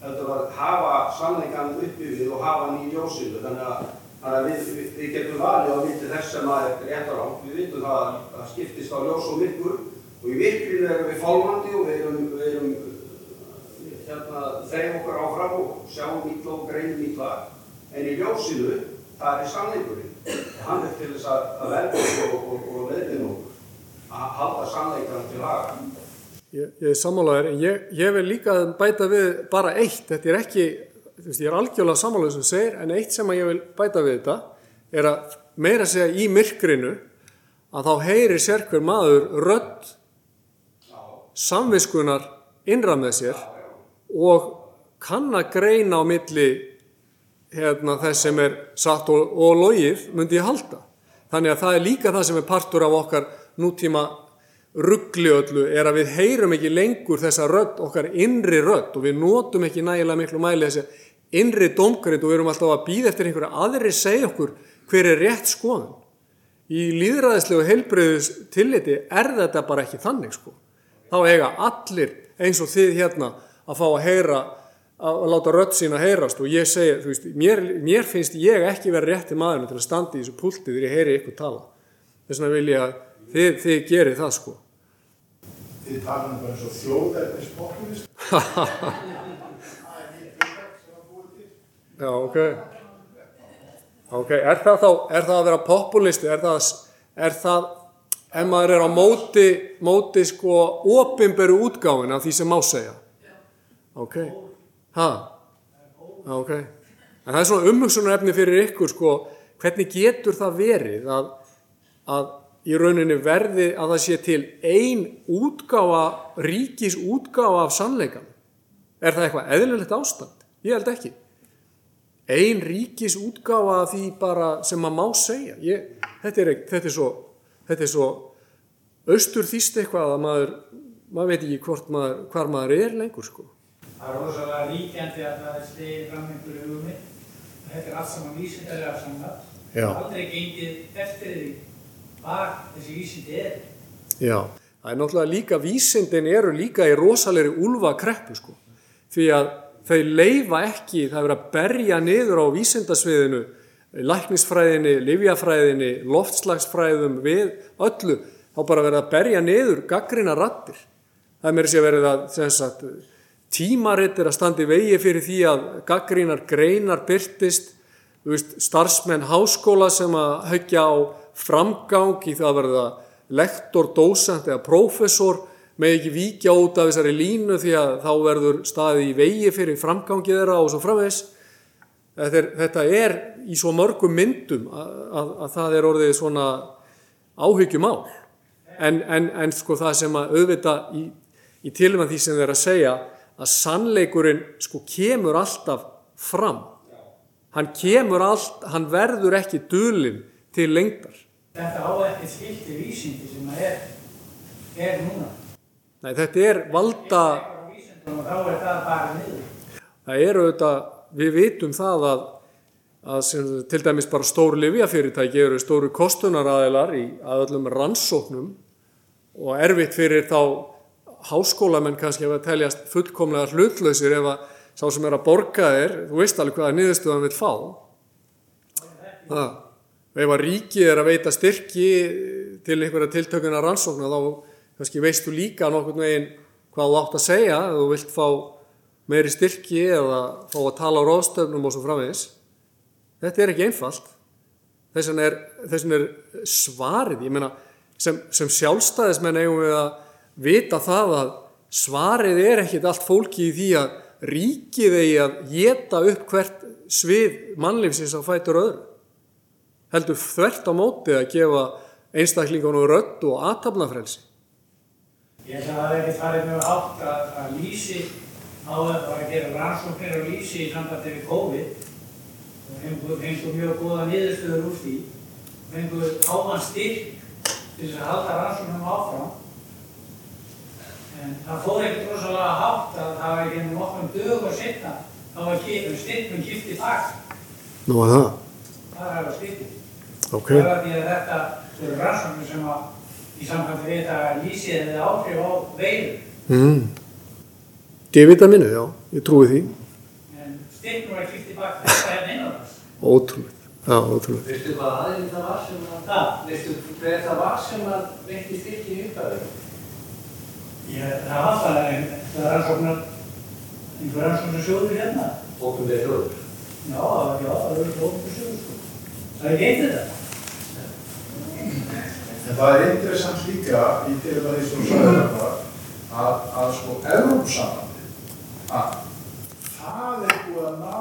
[SPEAKER 8] heldur að hafa sannleikan uppi við og hafa ljósinu. Þannig að, þannig að við, við, við getum valið á viti þess sem að er rétt á. Við vitum það að það skiptist á ljós og myrkur og í virkinu erum við fálmandi og við erum, við erum hérna, þeim okkur áfram og sjáum ítla og greinum ítla. En í ljósinu, það er sannleikurinn. Og hann er til þess að, að verða og, og, og leiðin okkur að halda sannleikann til haga.
[SPEAKER 2] Ég, ég er sammálaður, en ég, ég vil líka bæta við bara eitt, þetta er ekki, veist, ég er algjörlega sammálaður sem segir, en eitt sem ég vil bæta við þetta er að meira segja í myrkrinu að þá heyri sérkver maður rödd samviskunar innra með sér og kann að greina á milli hérna, þess sem er satt og, og logið, myndi ég halda. Þannig að það er líka það sem er partur af okkar nútíma ruggli öllu, er að við heyrum ekki lengur þessa rödd, okkar innri rödd og við notum ekki nægilega miklu mæli þessi innri domgrind og við erum alltaf að býða eftir einhverja aðri segja okkur hver er rétt skoðun. Í líðræðislegu heilbreyðus tilliti er þetta bara ekki þannig sko. Þá eiga allir eins og þið hérna að fá að heyra að láta rödd sína heyrast og ég segi, þú veist, mér, mér finnst ég ekki verið rétti maðurinn til að standa í þessu púlti þegar ég heyri ykkur tala. Þess vegna vil ég að þið, þið gerir það sko.
[SPEAKER 3] Þið tala um bara eins og þjóðverðnis populist. <laughs>
[SPEAKER 2] Já, ok. Ok, er það þá, er það að vera populisti, er það, er það, ef maður er á móti, móti sko opinberu útgáfin af því sem má segja? Ok, ha, ok. En það er svona umhugsunarefni fyrir ykkur sko, hvernig getur það verið að, að í rauninni verði að það sé til ein útgáfa, ríkis útgáfa af sannleikan? Er það eitthvað eðlilegt ástand? Ég held ekki ein ríkis útgáfa af því bara sem maður má segja ég, þetta, er, þetta er svo þetta er svo austur þýst eitthvað að maður maður veit ekki hvort maður, hvar maður er lengur sko.
[SPEAKER 6] Það er rosalega ríkjandi að það er stegið fram einhverju hugmynd og þetta er allt saman vísindarlega samnat
[SPEAKER 2] Já.
[SPEAKER 6] aldrei gengið eftir því hvað þessi vísindi er
[SPEAKER 2] Já, það er náttúrulega líka vísindin eru líka í rosalegri úlfa kreppu sko. því að þau leifa ekki, það er verið að berja niður á vísindasviðinu, læknisfræðinni, livjafræðinni, loftslagsfræðum við öllu, þá bara verið að berja niður gaggrina rattir. Það er mér verið að sem sagt, tímaritt er að standa í vegi fyrir því að gaggrinar greinar byrtist, veist, starfsmenn háskóla sem að höggja á framgang í það að verða lektor, dósent eða prófessor með ekki víkja út af þessari línu því að þá verður staðið í vegi fyrir framgangið þeirra og svo framvegs. Þetta er, í svo mörgum myndum að, að, að það er orðið svona áhyggjumál. En, en, en sko það sem að auðvita í, í tilvæm því sem þeir eru að segja að sannleikurinn sko kemur alltaf fram. Hann kemur allt, hann verður ekki dulinn til lengdar.
[SPEAKER 6] Þetta á ekki skilti vísindi sem það er, er núna.
[SPEAKER 2] Nei, þetta er valda,
[SPEAKER 6] þá er það bara niður.
[SPEAKER 2] það er auðvitað, við vitum það að, að sem, til dæmis bara stóru livjafyrirtæki eru stóru kostunaraðilar í að öllum rannsóknum og erfitt fyrir þá háskólamenn kannski ef að teljast fullkomlega hlutlausir ef að sá sem er að borga þér, þú veist alveg hvaða niðurstöðan vil fá. Það. Ef að ríkið er að veita styrki til einhverja tiltökuna rannsókna þá kannski veistu líka nokkurn veginn hvað þú átt að segja ef þú vilt fá meiri styrki eða fá að tala á ráðstöfnum og svo framvegis. Þetta er ekki einfalt. Þess vegna er, er svarið, ég meina, sem, sem sjálfstæðismenn eigum við að vita það að svarið er ekkit allt fólki í því að ríkið eigi að geta upp hvert svið mannlífsins á fætur öðru. Heldur þvert á móti að gefa einstaklingunum rödd og aðtapnafrelsi.
[SPEAKER 6] Ég held að það hefði farið mjög hátt að, að lýsi á að bara gera rannsóknir og lýsi í sambandi við COVID. Og fengu mjög góða niðurstöður úr því. Fengu háan styrk til þess að halda rannsóknum áfram. En það fór ekkert rosalega hátt að það var ekki nokkrum dögur setna þá var kipum styrkum kipti bak
[SPEAKER 2] Nú að það.
[SPEAKER 6] það er að styrki
[SPEAKER 2] Ok.
[SPEAKER 6] það var því að þetta eru rannsóknir sem að í sambandi við þetta að lýsi eða áhrif á veiru
[SPEAKER 2] Mm. D-vitaminu, já, ég trúi því.
[SPEAKER 6] En styrknum var klikt tilbaka þetta hérna innan þess.
[SPEAKER 2] Ótrúlegt. Já, ótrúlegt.
[SPEAKER 10] Veistu hvað aðeins það var sem að,
[SPEAKER 6] Það,
[SPEAKER 10] veistu hver það var sem að veitti í upphafi?
[SPEAKER 6] ég, það var það, en það er rannsóknar, einhver rannsóknar sjóður hérna.
[SPEAKER 10] Við hljóður.
[SPEAKER 6] Já, já, það eru rannsóknar sjóður, sko. Það er ekki eitt þetta. <laughs>
[SPEAKER 3] En það er interessant líka í til að því sem sagði þetta að, að sko Evrópsambandi að það er búið að ná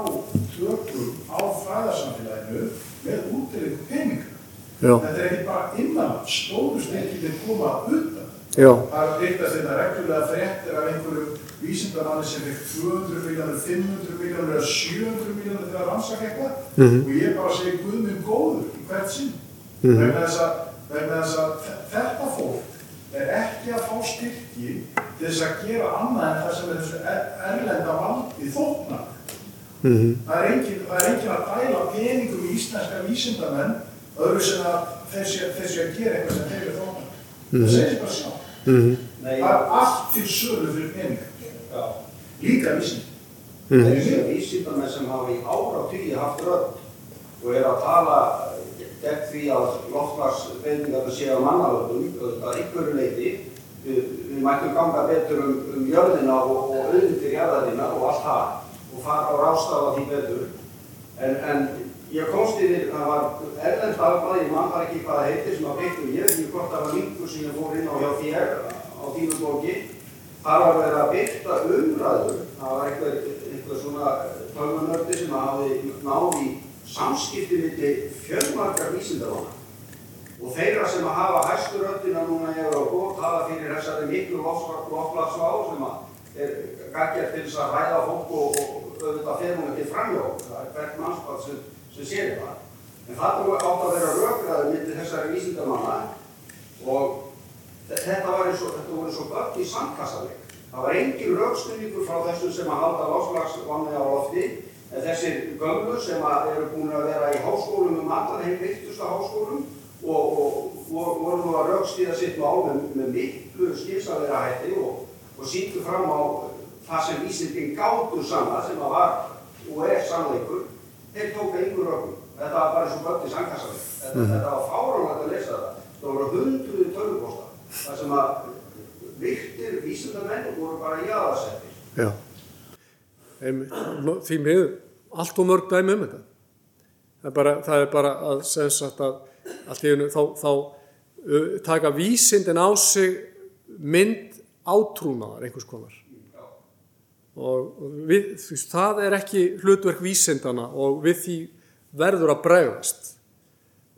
[SPEAKER 3] tökum á fræðarsamfélaginu með útileg peninga.
[SPEAKER 2] Já,
[SPEAKER 3] Þetta er ekki bara innan, stóru styrkir koma utan.
[SPEAKER 2] já,
[SPEAKER 3] Það er byrtast þetta reglulega fréttir af einhverjum vísindamanni sem fikk 200 miljónur, 500 miljónur eða 700 miljónur til að rannsaka eitthvað
[SPEAKER 2] Mhm.
[SPEAKER 3] og ég bara segi Guð minn góður í hvert sinn
[SPEAKER 2] Mhm.
[SPEAKER 3] vegna, þess að, vegna þess að þe- þetta fólk er ekki að fá styrki til þess að gera annað en það sem er þessu er- erlenda valdi þóknar.
[SPEAKER 2] mhm,
[SPEAKER 3] Það er engin, það er engin að dæla peningum í íslenska vísindamenn öðru sem að þessi, þessi að gera eitthvað sem þeir eru þóknar. Það segir bara sjá.
[SPEAKER 2] mhm,
[SPEAKER 8] Nei,
[SPEAKER 3] Það er allt til sölu fyrir pening.
[SPEAKER 8] já.
[SPEAKER 3] Líka vísindi.
[SPEAKER 2] mhm.
[SPEAKER 8] Þessi vísindamenn sem hafa í áratugið haft rödd og er að tala gegn því að loftslagsbreytingarnar séu á mannavöldum, að einhverju leiti, við, við mættum ganga betur um, um jörðina og, auðvitað jarðarinnar og allt það og fara og rástafa því betur. En, en ég komst yfir, það var erlend dagbað, ég man bara ekki hvað það heitir sem að breytum ég, ég hvort það var linkur sem ég fór inn á hjá þér á þínu bloggi. Þar var verið að byrta umræður, það var einhver, einhver svona tölmanördi sem hafi náð í samskipti milli fjölmarkar vísindarána. Og þeirra sem að hafa hæstu röddina núna í Európa og tala fyrir þessari miklu loftlagsvá sem að er gaggjart til þess að ræða fólk og, og auðvitað fer hún ekki framjá. Það er hvert mannspall sem, sem sér það. En það átt að vera rökraður milli þessari vísindamanna og þetta var eins og, þetta voru eins og börn í sandkassaleg. Það var engin raukstunningur frá þessum sem að halda láslagsvanni á lofti, en þessir gömur sem eru búin að vera í háskólum um allan heim virtusta háskólum og, og, voru nú að raukstíða sitt mál með, með miklu skilsalega hætti og, og síndu fram á það sem vísindin gátur sanna sem að var og er sannleikur, þeir tóka yngur raukum. Þetta var bara eins og börn í sandkassaleg. Þetta,
[SPEAKER 1] Mhm.
[SPEAKER 8] þetta var fáránlegt að lesa þetta. Það voru hundruði tölvupósta þar sem að virtir vísindamenn voru bara jáðarsettir.
[SPEAKER 2] Já. Nú, Því miður, allt og mörg dæmi um þetta. Það er bara, það er bara að að einu þá, þá uh, taka vísindin á sig mynd átrúnaðar einhvers konar. Og við, veist, það er ekki hlutverk vísindana og við því verður að bregðast.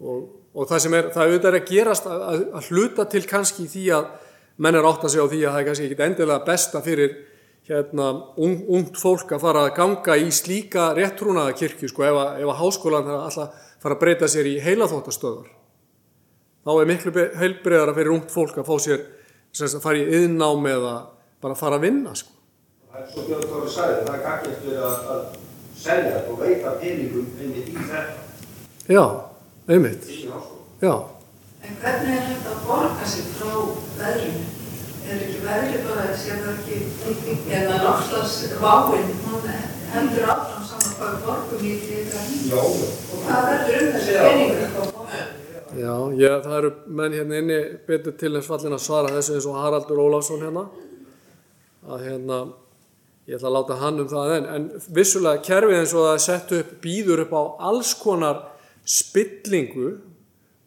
[SPEAKER 2] Og, og það sem er, það auðvitað er að gerast að, að, að hluta til kannski því að menn er átt að segja á því að það er kannski ekki endilega besta fyrir hérna, ung, ungt fólk að fara að ganga í slíka réttrúnaða kirkju sko, ef, að, ef að háskólan þarf alltaf fara að breyta sér í heilaþóttastöðar. Þá er miklu be- heilbrigðara fyrir ungt fólk að fá sér sem sagt, að fara í yðnám eða bara fara að vinna. Sko.
[SPEAKER 8] Það er svo Björn Tóri sagði, það er gaggert verið að, að selja þetta og veita peningum einmitt í þetta
[SPEAKER 2] Já, einmitt. Já,
[SPEAKER 7] En hvernig er hægt að borga sig frá veðrinu? Er ekki veðri bara, sé það ekki, eða náttúrulega hún heldur áfram saman hvað við borgum í því þetta.
[SPEAKER 8] Já,
[SPEAKER 7] Og hvað verður um þessi peningur?
[SPEAKER 2] já, ég, það eru menn hérna inni betur til eins fallin að svara þessu eins og Haraldur Ólafsson hérna. Að hérna, ég ætla að láta hann um það en, en vissulega kerfið eins og það er sett upp, býður upp á alls konar spillingu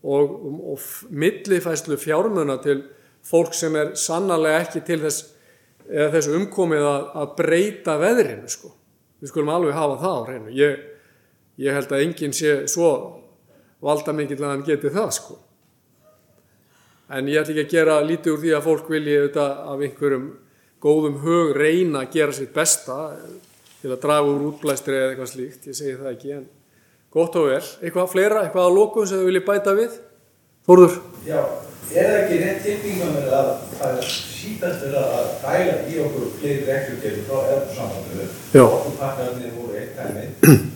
[SPEAKER 2] og, og, og millifæslu fjármuna til fólk sem er sannarlega ekki til þess, þess umkomið að, að breyta veðrinu sko. Við skulum alveg hafa það á hreinu. Ég, ég held að enginn sé svo valda mikill að hann geti það sko. En ég ætla ekki að gera lítið úr því að fólk vilji auðvitað af einhverjum góðum hug reyna að gera sitt besta til að draga úr útblæstri eða eitthvað slíkt. Ég segi það ekki en gott og vel. Eitthvað fleira, eitthvað að lokum sem þau vilji bæta við? Þórður?
[SPEAKER 10] Já, er ekki rétt tilbyggum með að það er síðast verið að dæla í okkur fleiri reglugjörði frá
[SPEAKER 2] Já.
[SPEAKER 10] okkur pakkarnir voru eitt dæmi.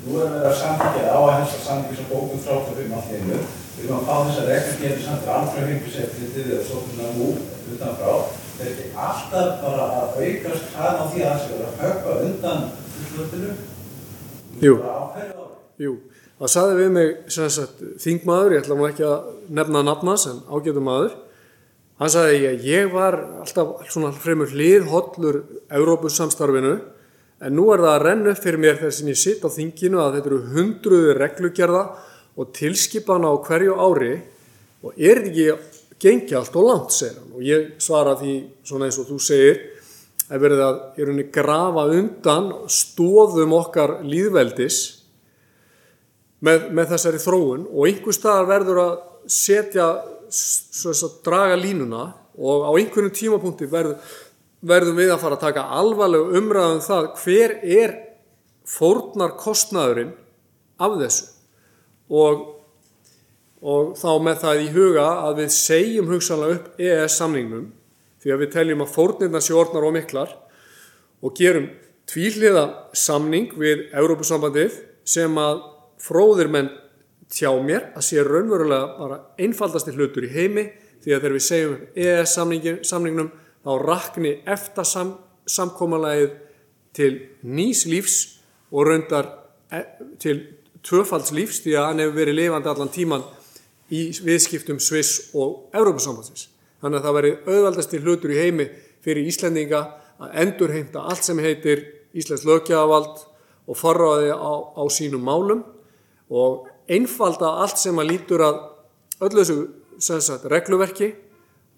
[SPEAKER 10] Nú erum við að samtíkja á að helsta samtíkja sem bókum 35 allt í einu. Við erum að fá þessar reglugjörði samt fyrir alfra heimliseflitið eða svo svona nú utanfrá þetta er alltaf bara að aukast hraðan á því að það sé verið að höfka undan hlutinu
[SPEAKER 2] Jú. Jú, það saði við mig sagt, þingmaður, ég ætla nú ekki að nefna nafnas en ágætum maður. Hann sagði ég, ég var alltaf svona fremur hliðhollur Evrópussamstarfinu en nú er það að renna upp fyrir mér þegar sem ég sitt á þinginu að þetta eru hundruði reglugerða og tilskipana á hverju ári og er þetta ekki gengi allt og langt, segir hann. Og ég svara því svona eins og þú segir að verið að í rauninni grafa undan stóðum okkar líðveldis með, með þessari þróun og einhver staðar verður að setja að draga línuna og á einhvern tímapunkti verður, verðum við að fara að taka alvarleg umræðum það hver er fórnar kostnaðurinn af þessu. Og, og þá með það í huga að við segjum hugsanlega upp EES samningnum því að við teljum að fórnirna sé orðnar og miklar og gerum tvíhliða samning við Európusambandið sem að fróðir menn tjá mér að sé raunverulega bara einfaldasti hlutur í heimi því að þegar við segjum EES samningin, samningnum þá rakni eftir sam, samkómalagið til nýs lífs og raundar e, til tvöfalds lífs því að hann hefur verið lifandi allan tíman í viðskiptum Sviss og Európusambandsins. Þannig að það veri auðvaldasti hlutur í heimi fyrir Íslendinga að endurheimta allt sem heitir Íslands lögjafald og forráði á, á sínum málum og einfalda allt sem að lítur að öllu þessu sagt, regluverki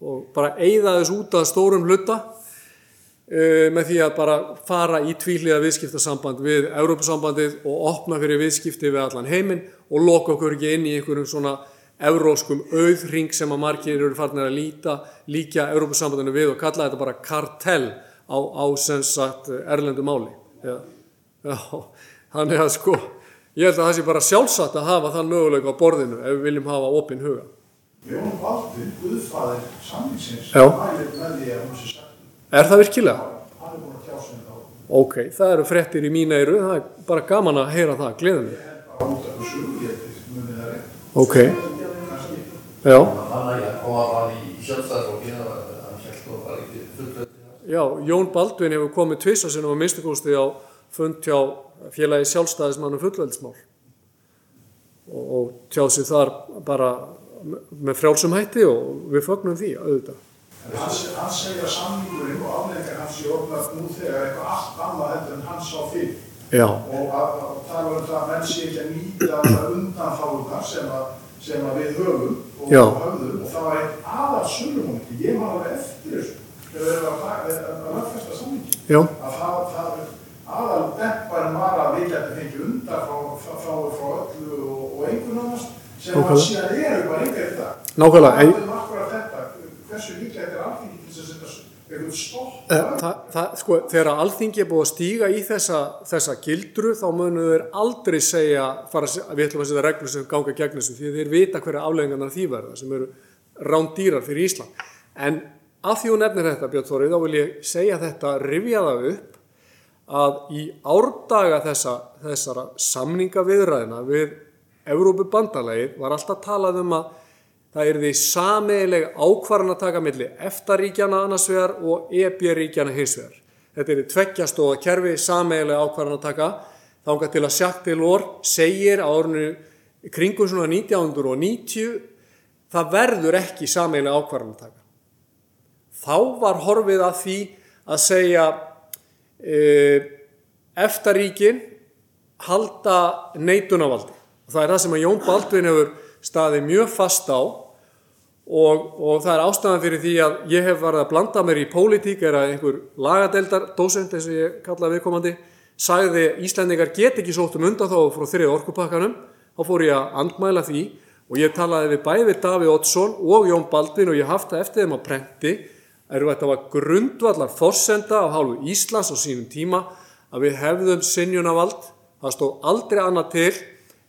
[SPEAKER 2] og bara eigða þess út að stórum hluta uh, með því að bara fara í tvíliða viðskiptasamband við Európusambandið og opna fyrir viðskipti við allan heiminn og loka okkur ekki inn í einhverjum svona evróskum auðring sem að margir eru farnir að líta líka Európusambandinu við og kalla þetta bara kartell á, á sem sagt erlendu máli. Já, já, þannig að sko, ég held að það sé bara sjálfsagt að hafa þann möguleika á borðinu ef við viljum hafa opinn huga.
[SPEAKER 3] Jón Baldvin, Guðfæðir samlingsins,
[SPEAKER 2] Já.
[SPEAKER 3] mælir með því að hún sé sagt.
[SPEAKER 2] Er það virkilega?
[SPEAKER 3] Hann er búin að tjá sig um þá.
[SPEAKER 2] Ok, það eru frettir í mína eyru, það er bara gaman að heyra það, gleðum við.
[SPEAKER 3] Bara út af þessu, ég held munið það reynd.
[SPEAKER 2] Ok,
[SPEAKER 3] Kannski.
[SPEAKER 2] já,
[SPEAKER 11] Þannig að ég bara í sjálfstæðarflokki að hann held og var ekki fullvöldi.
[SPEAKER 2] já, Jón Baldvin hefur komið tvisa sinum á minnstakosti á fund hjá félagi sjálfstæðismannum fullveldismál og, og tjáð sér þar bara með frjálsum hætti og við fögnum því auðvitað.
[SPEAKER 3] En hann, se- hann segir að samningurinn og afleikar hans í orðnað nú þegar eitthvað allt annað heldur en hann sá fyrir.
[SPEAKER 2] Já,
[SPEAKER 3] Og að, að tala um það að menn sé ekki að nýta undanfáðunar sem, að- sem að við höfum og
[SPEAKER 2] Já.
[SPEAKER 3] höfðum og það var einn aðal sölumónti, ég alveg eftir þessu, þegar við erum að, að, að lögfesta samningi.
[SPEAKER 2] já,
[SPEAKER 3] að það, það aðal depparinn var að við getum fengið undan frá, frá, öllu og, og einhvern annars sem að
[SPEAKER 2] Nákvæmlega.
[SPEAKER 3] síðan eru bara einhver dag.
[SPEAKER 2] Nákvæmlega, en-
[SPEAKER 3] er akkurat þetta, hversu er alþingi til þess að setja stopp.
[SPEAKER 2] Eh, Það, það, sko, þegar alþingi er búið að stíga í þessa, þessa gildru þá munu þeir aldrei segja fara, að að við ætlum að setja reglur sem ganga gegn þessu því þeir vita hverja afleggingarnar því verða sem eru rándýrar fyrir Ísland. En að því hún nefnir þetta Björn Þórið þá vil ég segja þetta, rifja það upp að í árdaga þessa, þessara samningaviðræðina við Evrópu bandalagið var alltaf talað um að það er því sameileg ákvarðan að taka milli EFTA-ríkjana annars vegar og EB-ríkjana hins vegar. Þetta er í tveggjastóða kerfi sameileg ákvarðan að taka þangað til að Jacques Delors segir árinu kringum svona 1990 það verður ekki sameileg ákvarðan að taka. Þá var horfið að því að segja EFTA-ríkin halda neitunarvaldi. Og það er það sem að Jón Baldvin hefur staðið mjög fast á og, og það er ástæðan fyrir því að ég hef varð að blanda mér í pólitík er að einhver lagadeldar dósend eins og ég kalla viðkomandi sagði Íslendingar get ekki sótt um undan þá frá þrið orkupakkanum þá fór ég að andmæla því og ég talaði við bæði Daví Oddsson og Jón Baldvin og ég hafði það eftir þeim að prenti eru þetta var grundvallar forsenda af hálfu Íslands á sínum tíma að við hefðum sinjunavald það stóð aldrei annað til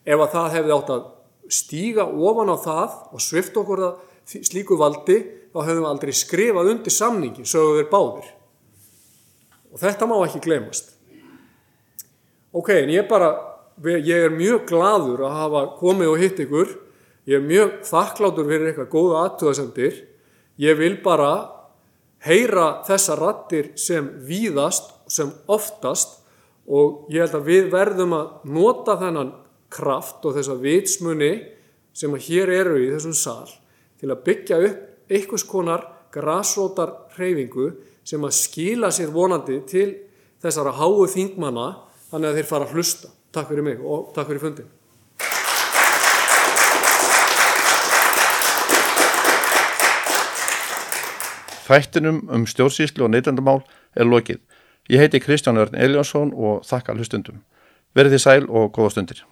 [SPEAKER 2] ef að það hefði átt að stíga ofan á það og svift okkur að því- slíku valdi þá hefðum við aldrei skrifað undir samningi sögðu þeir báðir. Og þetta má ekki glemast ok, en ég bara ég er mjög gladur að hafa komið og hitt ykkur. Ég er mjög þakklátur fyrir eitthvað góða aðtöðasendir ég vil bara heyra þessa rattir sem víðast sem oftast og ég held að við verðum að nota þennan kraft og þessa vitsmuni sem að hér eru í þessum sal til að byggja upp einhvers konar grasrótar hreyfingu sem að skila sér vonandi til þessara háu þingmanna þannig að þeir fara að hlusta. Takk fyrir mig og takk fyrir fundin.
[SPEAKER 1] Þættinum um stjórnsýslu og neytendamál er lokið. Ég heiti Kristján Örn Eljánsson og þakka hlustundum. Verðið sæl og góða stundir.